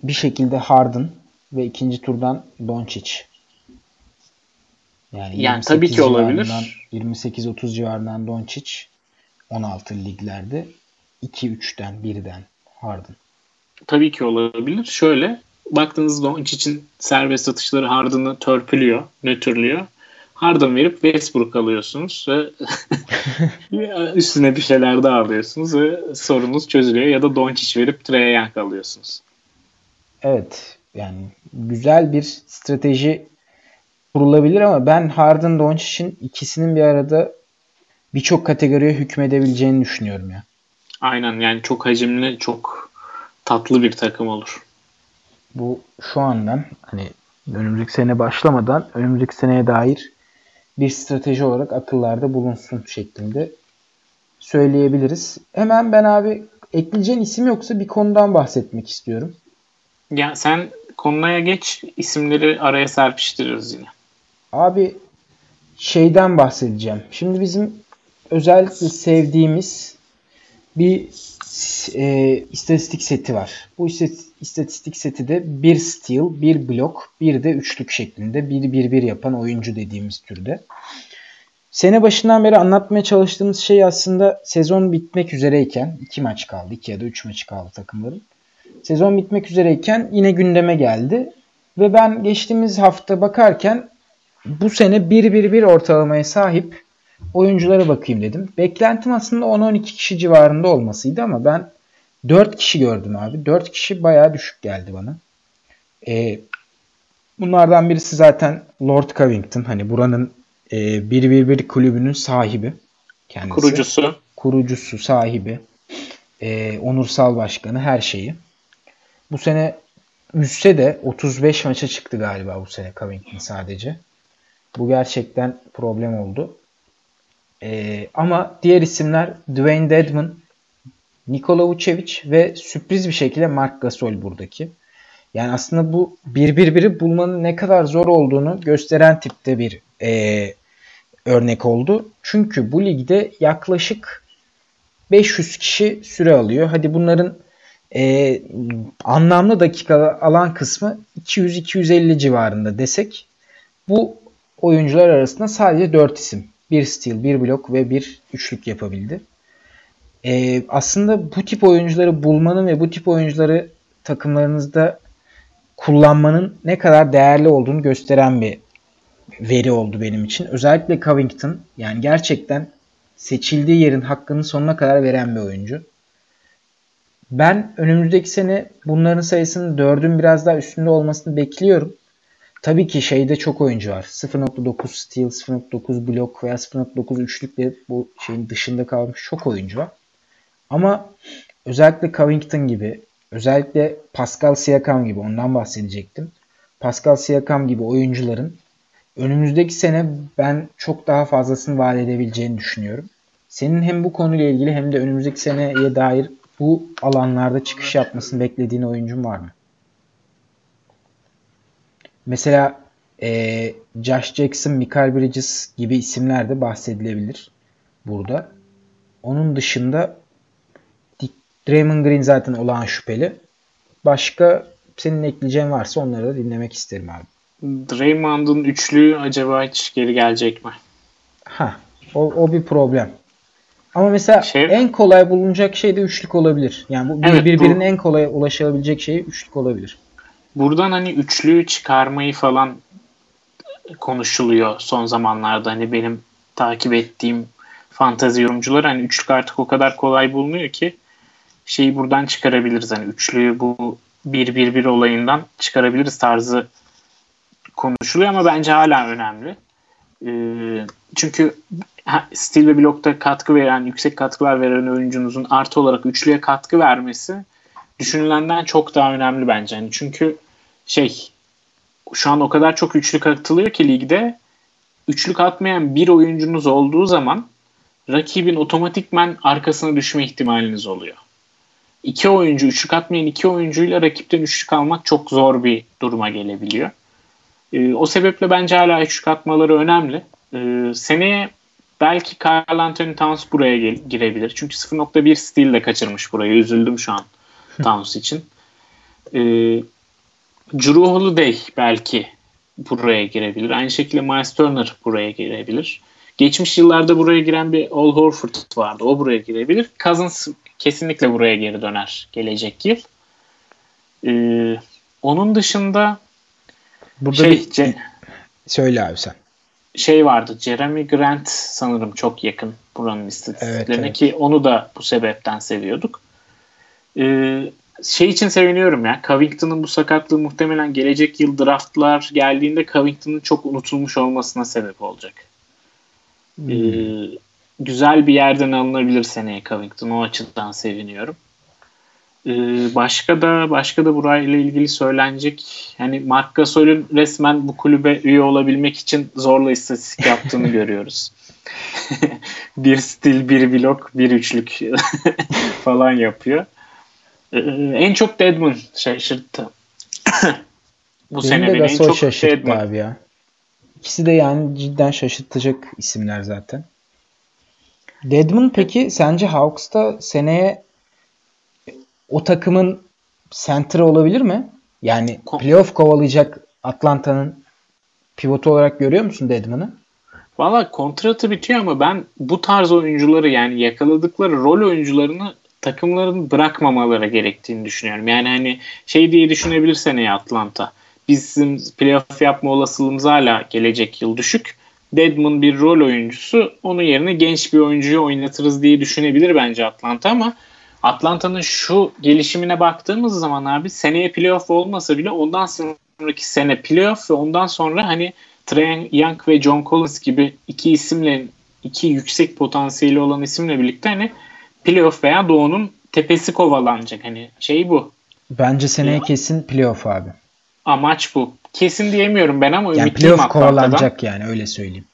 Speaker 1: bir şekilde Harden ve ikinci turdan Doncic.
Speaker 2: Yani, yani tabii ki olabilir.
Speaker 1: 28-30 civarından Doncic 16 liglerde 2-3'ten 1'den Harden.
Speaker 2: Tabii ki olabilir. Şöyle baktığınızda Doncic için serbest atışları Harden'ı törpülüyor, nötrlüyor. Harden verip Westbrook alıyorsunuz ve üstüne bir şeyler daha alıyorsunuz ve sorunuz çözülüyor ya da Doncic verip Trae Young alıyorsunuz.
Speaker 1: Evet. yani güzel bir strateji kurulabilir ama ben Harden Doncic'in ikisinin bir arada birçok kategoriye hükmedebileceğini düşünüyorum ya.
Speaker 2: Aynen yani çok hacimli, çok tatlı bir takım olur.
Speaker 1: Bu şu andan hani önümüzdeki sene başlamadan önümüzdeki seneye dair bir strateji olarak akıllarda bulunsun şeklinde söyleyebiliriz. Hemen ben abi ekleyeceğin isim yoksa bir konudan bahsetmek istiyorum.
Speaker 2: Ya sen konuya geç isimleri araya serpiştiririz yine.
Speaker 1: Abi şeyden bahsedeceğim. Şimdi bizim özellikle sevdiğimiz bir e, istatistik seti var. Bu istatistik seti de bir steal, bir blok, bir de üçlük şeklinde bir bir bir yapan oyuncu dediğimiz türde. Sene başından beri anlatmaya çalıştığımız şey aslında sezon bitmek üzereyken iki maç kaldı. iki ya da üç maç kaldı takımların. Sezon bitmek üzereyken yine gündeme geldi. Ve ben geçtiğimiz hafta bakarken bu sene 1-1-1 ortalamaya sahip oyunculara bakayım dedim. Beklentim aslında 10-12 kişi civarında olmasıydı ama ben 4 kişi gördüm abi. 4 kişi bayağı düşük geldi bana. Ee, bunlardan birisi zaten Lord Covington. Hani buranın e, 1-1-1 kulübünün sahibi.
Speaker 2: Kendisi. Kurucusu.
Speaker 1: Kurucusu, sahibi. E, onursal başkanı, her şeyi. Bu sene üsse de 35 maça çıktı galiba bu sene Covington sadece. Bu gerçekten problem oldu. Ee, ama diğer isimler Dwayne Dedman, Nikola Vucevic ve sürpriz bir şekilde Mark Gasol buradaki. Yani aslında bu bir bir biri bulmanın ne kadar zor olduğunu gösteren tipte bir e, örnek oldu. Çünkü bu ligde yaklaşık 500 kişi süre alıyor. Hadi bunların e, anlamlı dakika alan kısmı 200-250 civarında desek bu oyuncular arasında sadece 4 isim. Bir steal, bir blok ve bir üçlük yapabildi. Ee, aslında bu tip oyuncuları bulmanın ve bu tip oyuncuları takımlarınızda kullanmanın ne kadar değerli olduğunu gösteren bir veri oldu benim için. Özellikle Covington yani gerçekten seçildiği yerin hakkını sonuna kadar veren bir oyuncu. Ben önümüzdeki sene bunların sayısının 4'ün biraz daha üstünde olmasını bekliyorum. Tabii ki şeyde çok oyuncu var. 0.9 steal, 0.9 blok veya 0.9 üçlükle bu şeyin dışında kalmış çok oyuncu var. Ama özellikle Covington gibi, özellikle Pascal Siakam gibi ondan bahsedecektim. Pascal Siakam gibi oyuncuların önümüzdeki sene ben çok daha fazlasını vaat edebileceğini düşünüyorum. Senin hem bu konuyla ilgili hem de önümüzdeki seneye dair bu alanlarda çıkış yapmasını beklediğin oyuncun var mı? Mesela e, Josh Jackson, Michael Bridges gibi isimler de bahsedilebilir burada. Onun dışında Draymond Green zaten olağan şüpheli. Başka senin ekleyeceğin varsa onları da dinlemek isterim abi.
Speaker 2: Draymond'un üçlüğü acaba hiç geri gelecek mi?
Speaker 1: Ha, o, o bir problem. Ama mesela şey, en kolay bulunacak şey de üçlük olabilir. Yani bu evet, birbirinin bu, en kolay ulaşabilecek şeyi üçlük olabilir.
Speaker 2: Buradan hani üçlüyü çıkarmayı falan konuşuluyor son zamanlarda. Hani benim takip ettiğim fantazi yorumcular hani üçlük artık o kadar kolay bulunuyor ki şeyi buradan çıkarabiliriz. Hani üçlüyü bu 1-1-1 olayından çıkarabiliriz tarzı konuşuluyor ama bence hala önemli. Ee, çünkü stil ve blokta katkı veren, yüksek katkılar veren oyuncunuzun artı olarak üçlüye katkı vermesi düşünülenden çok daha önemli bence. Yani çünkü şey şu an o kadar çok üçlük atılıyor ki ligde üçlük atmayan bir oyuncunuz olduğu zaman rakibin otomatikmen arkasına düşme ihtimaliniz oluyor. İki oyuncu, üçlük atmayan iki oyuncuyla rakipten üçlük almak çok zor bir duruma gelebiliyor. Ee, o sebeple bence hala üçlük atmaları önemli. Ee, seneye belki Carl Anthony Towns buraya girebilir. Çünkü 0.1 stil de kaçırmış burayı. Üzüldüm şu an Towns için. Ee, Drew Holiday belki buraya girebilir. Aynı şekilde Miles Turner buraya girebilir. Geçmiş yıllarda buraya giren bir Al Horford vardı. O buraya girebilir. Cousins kesinlikle buraya geri döner gelecek yıl. Ee, onun dışında
Speaker 1: Burada şey, bir... Ce- söyle abi sen.
Speaker 2: Şey vardı. Jeremy Grant sanırım çok yakın buranın istatistiklerine evet, evet. ki onu da bu sebepten seviyorduk. Ee, şey için seviniyorum ya. Covington'ın bu sakatlığı muhtemelen gelecek yıl draftlar geldiğinde Covington'ın çok unutulmuş olmasına sebep olacak. Hmm. Ee, güzel bir yerden alınabilir seneye Covington. O açıdan seviniyorum. Ee, başka da başka da burayla ilgili söylenecek hani Mark Gasol'ün resmen bu kulübe üye olabilmek için zorla istatistik yaptığını görüyoruz. bir stil, bir blok, bir üçlük falan yapıyor. Ee, en çok Deadman şaşırttı.
Speaker 1: bu senenin de en çok şaşırttı Deadman. abi ya. İkisi de yani cidden şaşırtacak isimler zaten. Deadman peki sence Hawks'ta seneye o takımın center olabilir mi? Yani playoff kovalayacak Atlanta'nın pivotu olarak görüyor musun Deadman'ı?
Speaker 2: Valla kontratı bitiyor ama ben bu tarz oyuncuları yani yakaladıkları rol oyuncularını takımların bırakmamaları gerektiğini düşünüyorum. Yani hani şey diye düşünebilirsen ya Atlanta. Bizim playoff yapma olasılığımız hala gelecek yıl düşük. Deadman bir rol oyuncusu. Onun yerine genç bir oyuncuyu oynatırız diye düşünebilir bence Atlanta ama Atlanta'nın şu gelişimine baktığımız zaman abi seneye playoff olmasa bile ondan sonraki sene playoff ve ondan sonra hani Trae Young ve John Collins gibi iki isimle iki yüksek potansiyeli olan isimle birlikte hani playoff veya doğunun tepesi kovalanacak. Hani şey bu.
Speaker 1: Bence seneye ya. kesin playoff abi.
Speaker 2: Amaç bu. Kesin diyemiyorum ben ama
Speaker 1: yani playoff kovalanacak yani öyle söyleyeyim.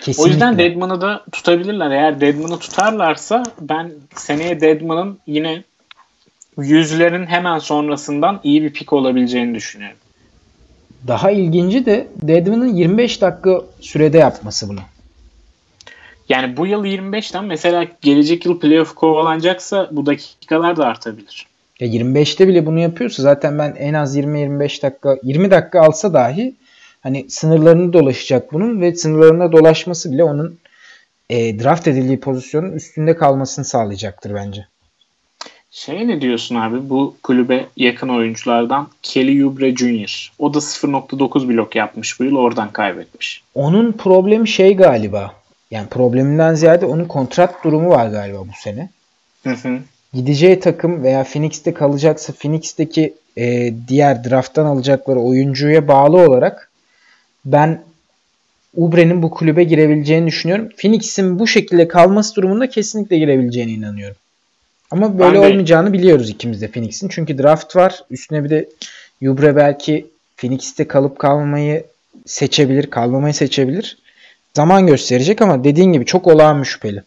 Speaker 2: Kesinlikle. O yüzden Deadman'ı da tutabilirler. Eğer Deadman'ı tutarlarsa ben seneye Deadman'ın yine yüzlerin hemen sonrasından iyi bir pik olabileceğini düşünüyorum.
Speaker 1: Daha ilginci de Deadman'ın 25 dakika sürede yapması bunu.
Speaker 2: Yani bu yıl 25'ten mesela gelecek yıl playoff kovalanacaksa bu dakikalar da artabilir.
Speaker 1: Ya 25'te bile bunu yapıyorsa zaten ben en az 20-25 dakika 20 dakika alsa dahi hani sınırlarını dolaşacak bunun ve sınırlarına dolaşması bile onun e, draft edildiği pozisyonun üstünde kalmasını sağlayacaktır bence.
Speaker 2: Şey ne diyorsun abi bu kulübe yakın oyunculardan Kelly Oubre Jr. O da 0.9 blok yapmış bu yıl oradan kaybetmiş.
Speaker 1: Onun problemi şey galiba. Yani probleminden ziyade onun kontrat durumu var galiba bu sene.
Speaker 2: Hı hı.
Speaker 1: Gideceği takım veya Phoenix'te kalacaksa Phoenix'teki e, diğer drafttan alacakları oyuncuya bağlı olarak ben Ubre'nin bu kulübe girebileceğini düşünüyorum. Phoenix'in bu şekilde kalması durumunda kesinlikle girebileceğine inanıyorum. Ama böyle ben olmayacağını biliyoruz ikimiz de Phoenix'in. Çünkü draft var. Üstüne bir de Ubre belki Phoenix'te kalıp kalmayı seçebilir, kalmamayı seçebilir. Zaman gösterecek ama dediğin gibi çok olağan şüpheli.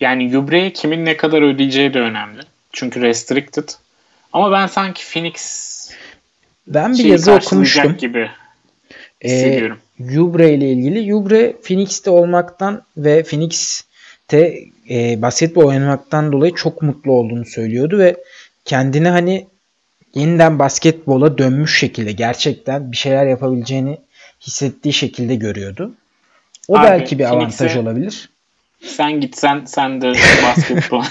Speaker 2: Yani Ubre'ye kimin ne kadar ödeyeceği de önemli. Çünkü restricted. Ama ben sanki Phoenix
Speaker 1: ben bir yazı okumuştum. gibi hissediyorum. E, Ubre ile ilgili. Ubre Phoenix'te olmaktan ve Phoenix'te e, basketbol oynamaktan dolayı çok mutlu olduğunu söylüyordu ve kendini hani yeniden basketbola dönmüş şekilde gerçekten bir şeyler yapabileceğini hissettiği şekilde görüyordu. O Abi, belki bir avantaj olabilir.
Speaker 2: Sen gitsen sen de basketbol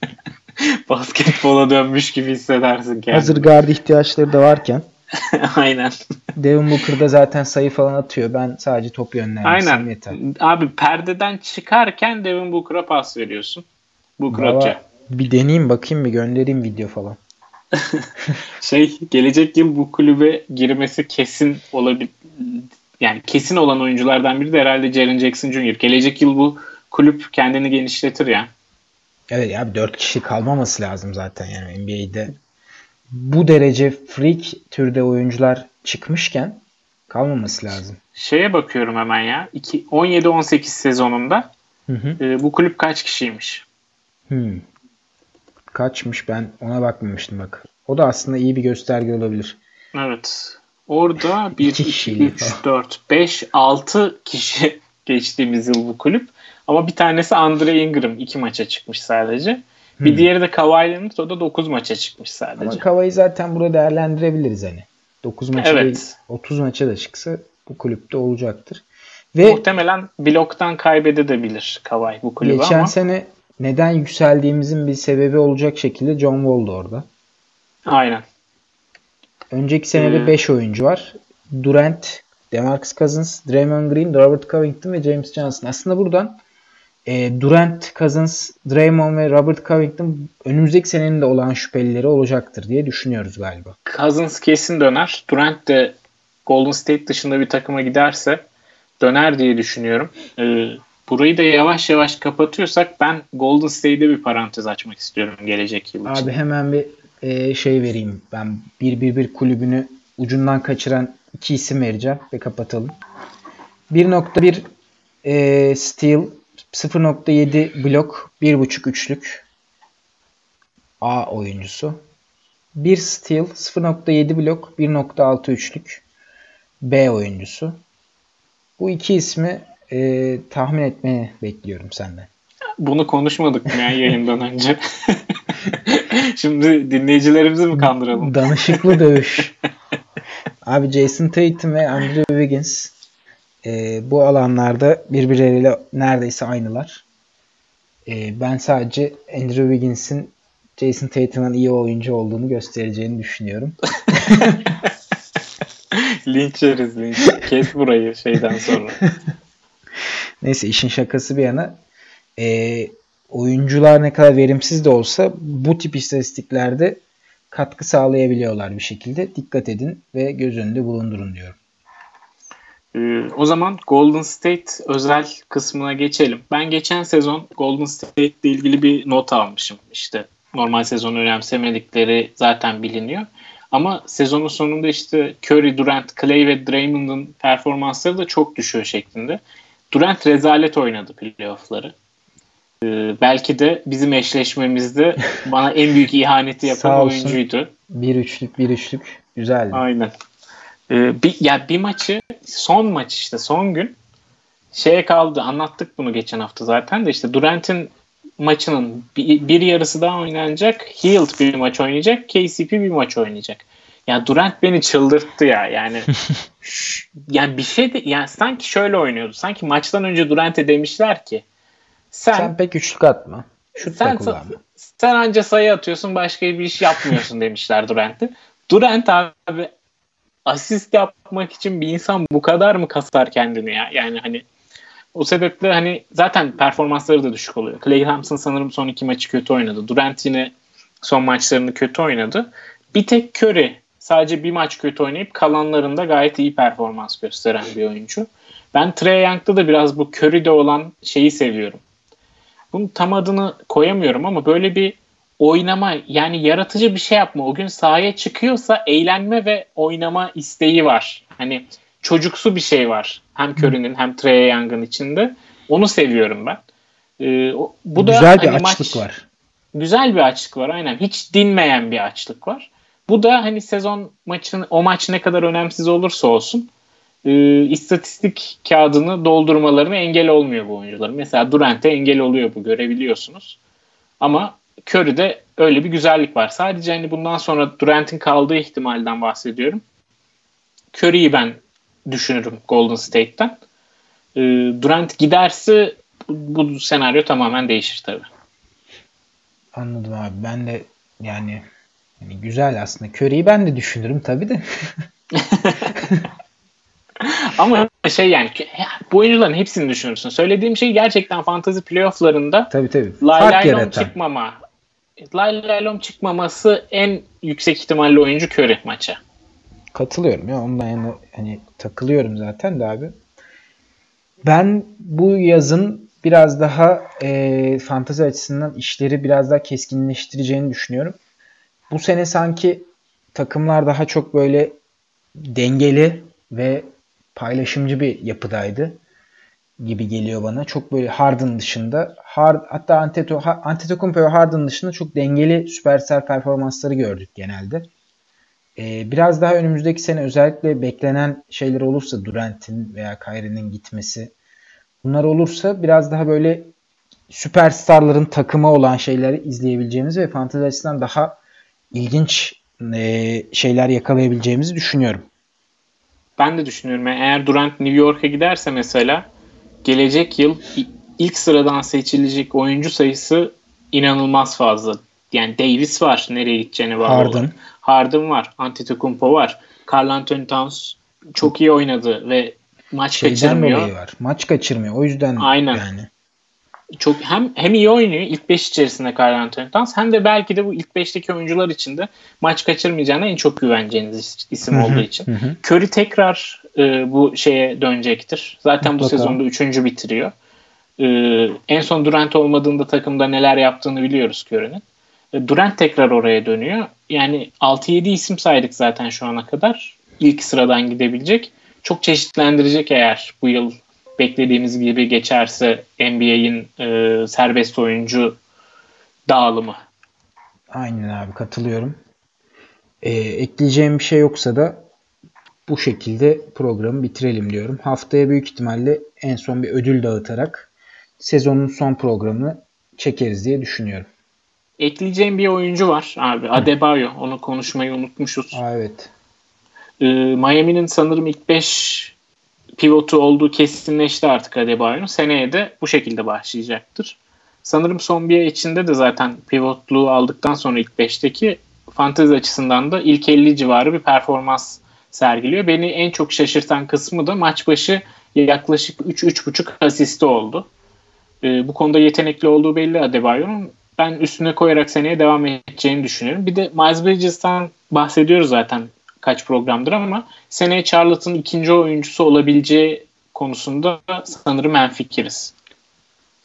Speaker 2: basketbola dönmüş gibi hissedersin kendini.
Speaker 1: Hazır guard ihtiyaçları da varken.
Speaker 2: Aynen.
Speaker 1: Devin Booker da zaten sayı falan atıyor. Ben sadece top yönlendirsem yeter.
Speaker 2: Abi perdeden çıkarken Devin Booker'a pas veriyorsun. Booker atacak.
Speaker 1: Bir deneyeyim bakayım bir göndereyim video falan.
Speaker 2: şey gelecek yıl bu kulübe girmesi kesin olabilir. Yani kesin olan oyunculardan biri de herhalde Jaren Jackson Jr. Gelecek yıl bu kulüp kendini genişletir ya.
Speaker 1: Evet ya 4 kişi kalmaması lazım zaten yani NBA'de bu derece freak türde oyuncular çıkmışken kalmaması lazım.
Speaker 2: Şeye bakıyorum hemen ya. 17-18 sezonunda hı hı. E, bu kulüp kaç kişiymiş?
Speaker 1: Hmm. Kaçmış ben ona bakmamıştım bak. O da aslında iyi bir gösterge olabilir.
Speaker 2: Evet. Orada 1, 2, 3, 4, 5, 6 kişi geçtiğimiz yıl bu kulüp. Ama bir tanesi Andre Ingram iki maça çıkmış sadece. Bir hmm. diğeri de Kawhi Leonard o da 9 maça çıkmış sadece. Ama
Speaker 1: Kawhi'yi zaten burada değerlendirebiliriz hani. 9 maça evet. değil 30 maça da çıksa bu kulüpte olacaktır.
Speaker 2: Ve Muhtemelen bloktan kaybedebilir Kawhi bu kulübü
Speaker 1: geçen
Speaker 2: ama.
Speaker 1: Geçen sene neden yükseldiğimizin bir sebebi olacak şekilde John Wall da orada.
Speaker 2: Aynen.
Speaker 1: Önceki senede 5 ee, oyuncu var. Durant, DeMarcus Cousins, Draymond Green, Robert Covington ve James Johnson. Aslında buradan e, Durant, Cousins, Draymond ve Robert Covington önümüzdeki senenin de olan şüphelileri olacaktır diye düşünüyoruz galiba.
Speaker 2: Cousins kesin döner. Durant de Golden State dışında bir takıma giderse döner diye düşünüyorum. Ee, burayı da yavaş yavaş kapatıyorsak ben Golden State'de bir parantez açmak istiyorum gelecek yıl için.
Speaker 1: Abi hemen bir e, şey vereyim. Ben 1-1-1 kulübünü ucundan kaçıran iki isim vereceğim ve kapatalım. 1.1 e, Steel 0.7 blok 1.5 üçlük A oyuncusu. 1 Steel 0.7 blok 1.6 üçlük B oyuncusu. Bu iki ismi e, tahmin etmeni bekliyorum senden.
Speaker 2: Bunu konuşmadık mı ya yayından önce? Şimdi dinleyicilerimizi mi kandıralım?
Speaker 1: Danışıklı dövüş. Abi Jason Tatum ve Andrew Wiggins e, bu alanlarda birbirleriyle neredeyse aynılar. E, ben sadece Andrew Wiggins'in Jason Tatum'dan iyi oyuncu olduğunu göstereceğini düşünüyorum.
Speaker 2: linç yeriz linç. Kes burayı şeyden sonra.
Speaker 1: Neyse işin şakası bir yana e, oyuncular ne kadar verimsiz de olsa bu tip istatistiklerde katkı sağlayabiliyorlar bir şekilde. Dikkat edin ve göz önünde bulundurun diyorum.
Speaker 2: Ee, o zaman Golden State özel kısmına geçelim. Ben geçen sezon Golden State ile ilgili bir not almışım. İşte normal sezon önemsemedikleri zaten biliniyor. Ama sezonun sonunda işte Curry, Durant, Clay ve Draymond'ın performansları da çok düşüyor şeklinde. Durant rezalet oynadı playoff'ları. Ee, belki de bizim eşleşmemizde bana en büyük ihaneti yapan oyuncuydu.
Speaker 1: Bir üçlük bir üçlük güzeldi.
Speaker 2: Aynen. Ee, bir, ya bir maçı son maç işte son gün şeye kaldı anlattık bunu geçen hafta zaten de işte Durant'in maçının bir, bir yarısı daha oynanacak. Hield bir maç oynayacak. KCP bir maç oynayacak. Ya Durant beni çıldırttı ya. Yani yani bir şey de yani sanki şöyle oynuyordu. Sanki maçtan önce Durant'e demişler ki
Speaker 1: sen, sen pek üçlük atma. Şut sen, kullanma.
Speaker 2: Sen anca sayı atıyorsun başka bir iş yapmıyorsun demişler Durant'e. Durant abi asist yapmak için bir insan bu kadar mı kasar kendini ya? Yani hani o sebeple hani zaten performansları da düşük oluyor. Clay Thompson sanırım son iki maçı kötü oynadı. Durant yine son maçlarını kötü oynadı. Bir tek Curry sadece bir maç kötü oynayıp kalanlarında gayet iyi performans gösteren bir oyuncu. Ben Trey Young'da da biraz bu Curry'de olan şeyi seviyorum. Bunun tam adını koyamıyorum ama böyle bir oynama yani yaratıcı bir şey yapma. O gün sahaya çıkıyorsa eğlenme ve oynama isteği var. Hani çocuksu bir şey var. Hem Curry'nin hem Trey Young'ın içinde. Onu seviyorum ben. Ee,
Speaker 1: bu da güzel bir hani açlık maç, var.
Speaker 2: Güzel bir açlık var aynen. Hiç dinmeyen bir açlık var. Bu da hani sezon maçın o maç ne kadar önemsiz olursa olsun e, istatistik kağıdını doldurmalarına engel olmuyor bu oyuncuların. Mesela Durant'e engel oluyor bu görebiliyorsunuz. Ama Curry'de öyle bir güzellik var. Sadece hani bundan sonra Durant'in kaldığı ihtimalden bahsediyorum. Curry'i ben düşünürüm Golden State'ten. E, Durant giderse bu, bu senaryo tamamen değişir tabii.
Speaker 1: Anladım abi. Ben de yani, yani güzel aslında. Curry'i ben de düşünürüm tabii de.
Speaker 2: Ama şey yani bu oyuncuların hepsini düşünürsün. Söylediğim şey gerçekten fantasy playofflarında
Speaker 1: tabii, tabii.
Speaker 2: Lay çıkmama. Lay laylom çıkmaması en yüksek ihtimalle oyuncu Curry maça.
Speaker 1: Katılıyorum ya ondan yani hani takılıyorum zaten de abi. Ben bu yazın biraz daha e, fantazi açısından işleri biraz daha keskinleştireceğini düşünüyorum. Bu sene sanki takımlar daha çok böyle dengeli ve paylaşımcı bir yapıdaydı gibi geliyor bana. Çok böyle Harden dışında Hard, hatta Antetokounmpo ve Harden dışında çok dengeli süperstar performansları gördük genelde. Ee, biraz daha önümüzdeki sene özellikle beklenen şeyler olursa Durant'in veya Kyrie'nin gitmesi bunlar olursa biraz daha böyle süperstarların takımı olan şeyleri izleyebileceğimiz ve fantezi açısından daha ilginç e, şeyler yakalayabileceğimizi düşünüyorum.
Speaker 2: Ben de düşünüyorum. Yani eğer Durant New York'a giderse mesela gelecek yıl ilk sıradan seçilecek oyuncu sayısı inanılmaz fazla. Yani Davis var nereye gideceğine bağlı Harden. Olarak. Harden var. Antetokounmpo var. Carl Anthony Towns çok iyi oynadı ve maç Şeyden kaçırmıyor.
Speaker 1: var. Maç kaçırmıyor. O yüzden
Speaker 2: Aynen.
Speaker 1: yani.
Speaker 2: Çok hem hem iyi oynuyor ilk 5 içerisinde Carl Anthony Towns hem de belki de bu ilk 5'teki oyuncular içinde maç kaçırmayacağına en çok güveneceğiniz isim olduğu için. Curry tekrar e, bu şeye dönecektir. Zaten Mutlaka. bu sezonda 3. bitiriyor. E, en son Durant olmadığında takımda neler yaptığını biliyoruz Curry'nin. E, Durant tekrar oraya dönüyor. Yani 6-7 isim saydık zaten şu ana kadar. İlk sıradan gidebilecek. Çok çeşitlendirecek eğer bu yıl beklediğimiz gibi geçerse NBA'in e, serbest oyuncu dağılımı.
Speaker 1: Aynen abi katılıyorum. Ee, ekleyeceğim bir şey yoksa da bu şekilde programı bitirelim diyorum. Haftaya büyük ihtimalle en son bir ödül dağıtarak sezonun son programını çekeriz diye düşünüyorum.
Speaker 2: Ekleyeceğim bir oyuncu var abi. Adebayo. Onu konuşmayı unutmuşuz.
Speaker 1: Aa, evet.
Speaker 2: Ee, Miami'nin sanırım ilk 5 pivotu olduğu kesinleşti artık Adebayo'nun. Seneye de bu şekilde başlayacaktır. Sanırım son bir içinde de zaten pivotluğu aldıktan sonra ilk 5'teki fantezi açısından da ilk 50 civarı bir performans sergiliyor. Beni en çok şaşırtan kısmı da maç başı yaklaşık 3-3,5 asisti oldu. Ee, bu konuda yetenekli olduğu belli Adebayo'nun. Ben üstüne koyarak seneye devam edeceğini düşünüyorum. Bir de Miles Bridges'tan bahsediyoruz zaten kaç programdır ama seneye Charlotte'ın ikinci oyuncusu olabileceği konusunda sanırım en fikiriz.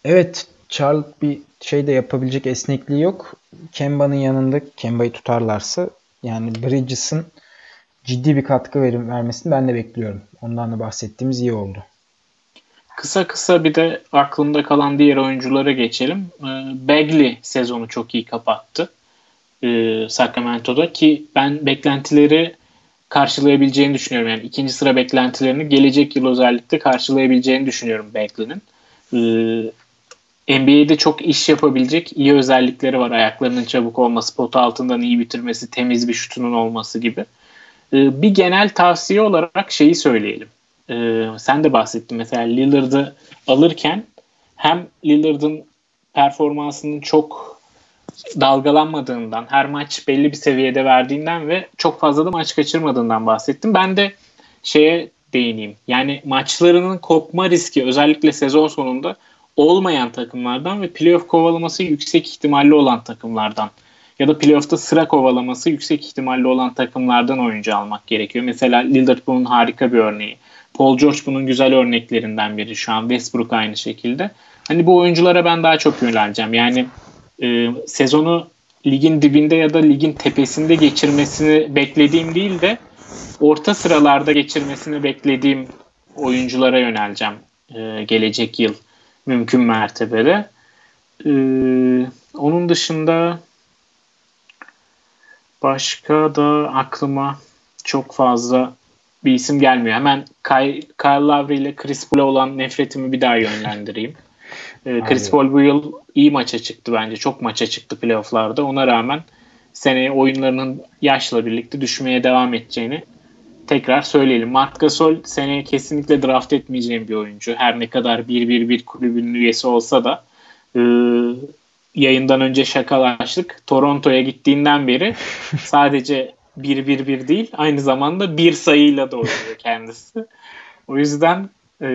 Speaker 1: Evet Charlotte bir şey de yapabilecek esnekliği yok. Kemba'nın yanında Kemba'yı tutarlarsa yani Bridges'ın ciddi bir katkı verim vermesini ben de bekliyorum. Ondan da bahsettiğimiz iyi oldu.
Speaker 2: Kısa kısa bir de aklımda kalan diğer oyunculara geçelim. Ee, Bagley sezonu çok iyi kapattı. Ee, Sacramento'da ki ben beklentileri karşılayabileceğini düşünüyorum. Yani ikinci sıra beklentilerini gelecek yıl özellikle karşılayabileceğini düşünüyorum Bagley'nin. Ee, NBA'de çok iş yapabilecek iyi özellikleri var. Ayaklarının çabuk olması, pot altından iyi bitirmesi, temiz bir şutunun olması gibi. Ee, bir genel tavsiye olarak şeyi söyleyelim. Ee, sen de bahsettin mesela Lillard'ı alırken hem Lillard'ın performansının çok dalgalanmadığından, her maç belli bir seviyede verdiğinden ve çok fazla da maç kaçırmadığından bahsettim. Ben de şeye değineyim. Yani maçlarının kopma riski özellikle sezon sonunda olmayan takımlardan ve playoff kovalaması yüksek ihtimalli olan takımlardan ya da playoff'ta sıra kovalaması yüksek ihtimalli olan takımlardan oyuncu almak gerekiyor. Mesela Lillard bunun harika bir örneği. Paul George bunun güzel örneklerinden biri şu an. Westbrook aynı şekilde. Hani bu oyunculara ben daha çok yöneleceğim. Yani e, sezonu ligin dibinde ya da ligin tepesinde geçirmesini beklediğim değil de orta sıralarda geçirmesini beklediğim oyunculara yöneleceğim e, gelecek yıl mümkün mertebede. E, onun dışında başka da aklıma çok fazla bir isim gelmiyor. Hemen Kyle, Kyle Lowry ile Chris Paul'a olan nefretimi bir daha yönlendireyim. E, Chris Paul bu yıl iyi maça çıktı bence. Çok maça çıktı playofflarda. Ona rağmen seneye oyunlarının yaşla birlikte düşmeye devam edeceğini tekrar söyleyelim. Mark Gasol seneye kesinlikle draft etmeyeceğim bir oyuncu. Her ne kadar 1-1-1 kulübünün üyesi olsa da e, yayından önce şakalaştık. Toronto'ya gittiğinden beri sadece 1-1-1 değil aynı zamanda bir sayıyla da oynuyor kendisi. O yüzden e,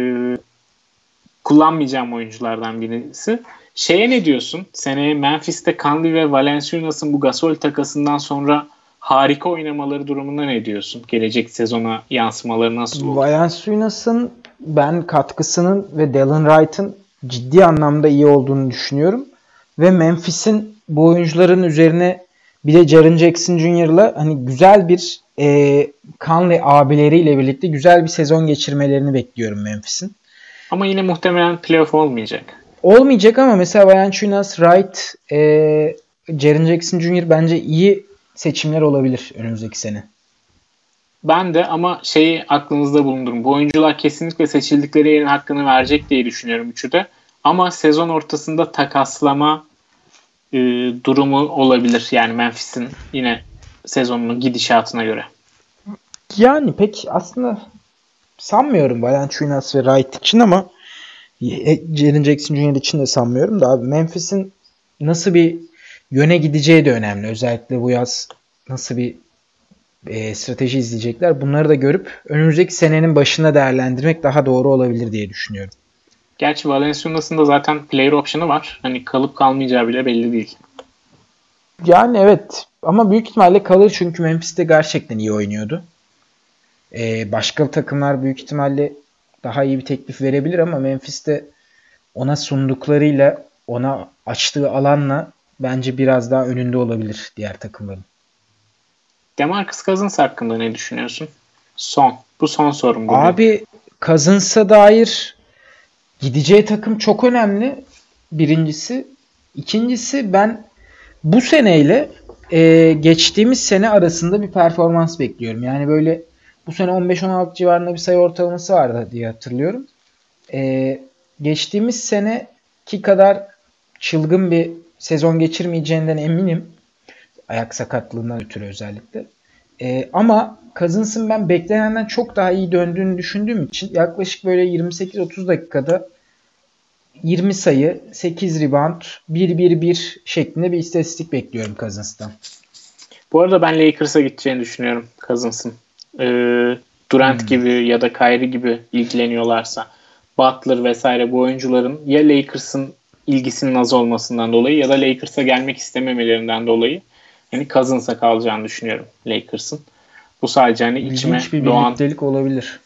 Speaker 2: kullanmayacağım oyunculardan birisi. Şeye ne diyorsun? Seneye Memphis'te Conley ve Valenciunas'ın bu Gasol takasından sonra harika oynamaları durumunda ne diyorsun? Gelecek sezona yansımaları nasıl olur?
Speaker 1: Valenciunas'ın ben katkısının ve Dallin Wright'ın ciddi anlamda iyi olduğunu düşünüyorum. Ve Memphis'in bu oyuncuların üzerine bir de Jaren Jackson Jr.'la hani güzel bir e, Conley abileriyle birlikte güzel bir sezon geçirmelerini bekliyorum Memphis'in.
Speaker 2: Ama yine muhtemelen playoff olmayacak.
Speaker 1: Olmayacak ama mesela Valanciunas, Wright, e, Jaren Jackson Jr. bence iyi seçimler olabilir önümüzdeki sene.
Speaker 2: Ben de ama şeyi aklınızda bulundurun. Bu oyuncular kesinlikle seçildikleri yerin hakkını verecek diye düşünüyorum üçü de. Ama sezon ortasında takaslama e, durumu olabilir. Yani Memphis'in yine sezonunun gidişatına göre.
Speaker 1: Yani pek aslında sanmıyorum Valanciunas ve Wright için ama e, Jaren Jackson Jr. için de sanmıyorum da abi Memphis'in nasıl bir yöne gideceği de önemli. Özellikle bu yaz nasıl bir e, strateji izleyecekler. Bunları da görüp önümüzdeki senenin başına değerlendirmek daha doğru olabilir diye düşünüyorum.
Speaker 2: Gerçi Valenciunas'ın da zaten player option'ı var. Hani kalıp kalmayacağı bile belli değil.
Speaker 1: Yani evet ama büyük ihtimalle kalır çünkü Memphis'te gerçekten iyi oynuyordu. Ee, başka takımlar büyük ihtimalle daha iyi bir teklif verebilir ama Memphis'te ona sunduklarıyla ona açtığı alanla bence biraz daha önünde olabilir diğer takımların.
Speaker 2: Demarcus Cousins hakkında ne düşünüyorsun? Son. Bu son sorum. Bugün.
Speaker 1: Abi Cousins'a dair gideceği takım çok önemli. Birincisi. İkincisi ben bu seneyle e, geçtiğimiz sene arasında bir performans bekliyorum. Yani böyle bu sene 15-16 civarında bir sayı ortalaması vardı diye hatırlıyorum. E, geçtiğimiz seneki kadar çılgın bir sezon geçirmeyeceğinden eminim. Ayak sakatlığından ötürü özellikle. E, ama Cousins'ın ben beklenenden çok daha iyi döndüğünü düşündüğüm için yaklaşık böyle 28-30 dakikada 20 sayı, 8 rebound, 1-1-1 şeklinde bir istatistik bekliyorum Cousins'tan.
Speaker 2: Bu arada ben Lakers'a gideceğini düşünüyorum Cousins'ın. Ee, Durant hmm. gibi ya da Kyrie gibi ilgileniyorlarsa Butler vesaire bu oyuncuların ya Lakers'ın ilgisinin az olmasından dolayı ya da Lakers'a gelmek istememelerinden dolayı yani Cousins'a kalacağını düşünüyorum Lakers'ın. Bu sadece hani içime İlginç
Speaker 1: bir doğan... birliktelik olabilir.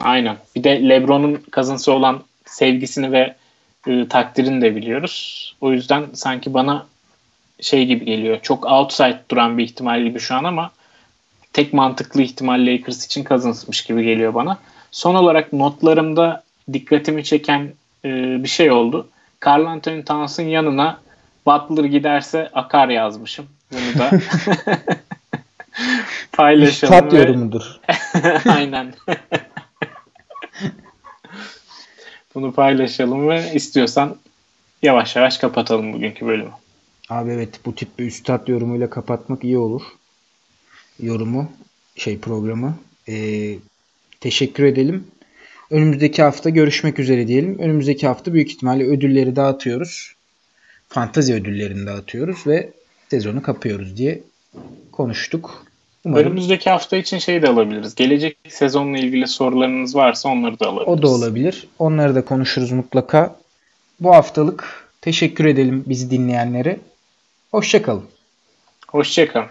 Speaker 2: Aynen. Bir de LeBron'un Cousins'a olan sevgisini ve e, takdirini de biliyoruz. O yüzden sanki bana şey gibi geliyor. Çok outside duran bir ihtimal gibi şu an ama tek mantıklı ihtimal Lakers için Cousins'mış gibi geliyor bana. Son olarak notlarımda dikkatimi çeken e, bir şey oldu. Carl Anthony Towns'ın yanına Butler giderse akar yazmışım. Bunu da paylaşalım.
Speaker 1: Üstad ve... yorumudur.
Speaker 2: Aynen. Bunu paylaşalım ve istiyorsan yavaş yavaş kapatalım bugünkü bölümü.
Speaker 1: Abi evet bu tip bir üstad yorumuyla kapatmak iyi olur. Yorumu şey programı. Ee, teşekkür edelim. Önümüzdeki hafta görüşmek üzere diyelim. Önümüzdeki hafta büyük ihtimalle ödülleri dağıtıyoruz. Fantazi ödüllerini dağıtıyoruz ve sezonu kapıyoruz diye konuştuk.
Speaker 2: Umarım. Önümüzdeki hafta için şey de alabiliriz. Gelecek sezonla ilgili sorularınız varsa onları da alabiliriz.
Speaker 1: O da olabilir. Onları da konuşuruz mutlaka. Bu haftalık teşekkür edelim bizi dinleyenlere. Hoşçakalın.
Speaker 2: Hoşçakalın.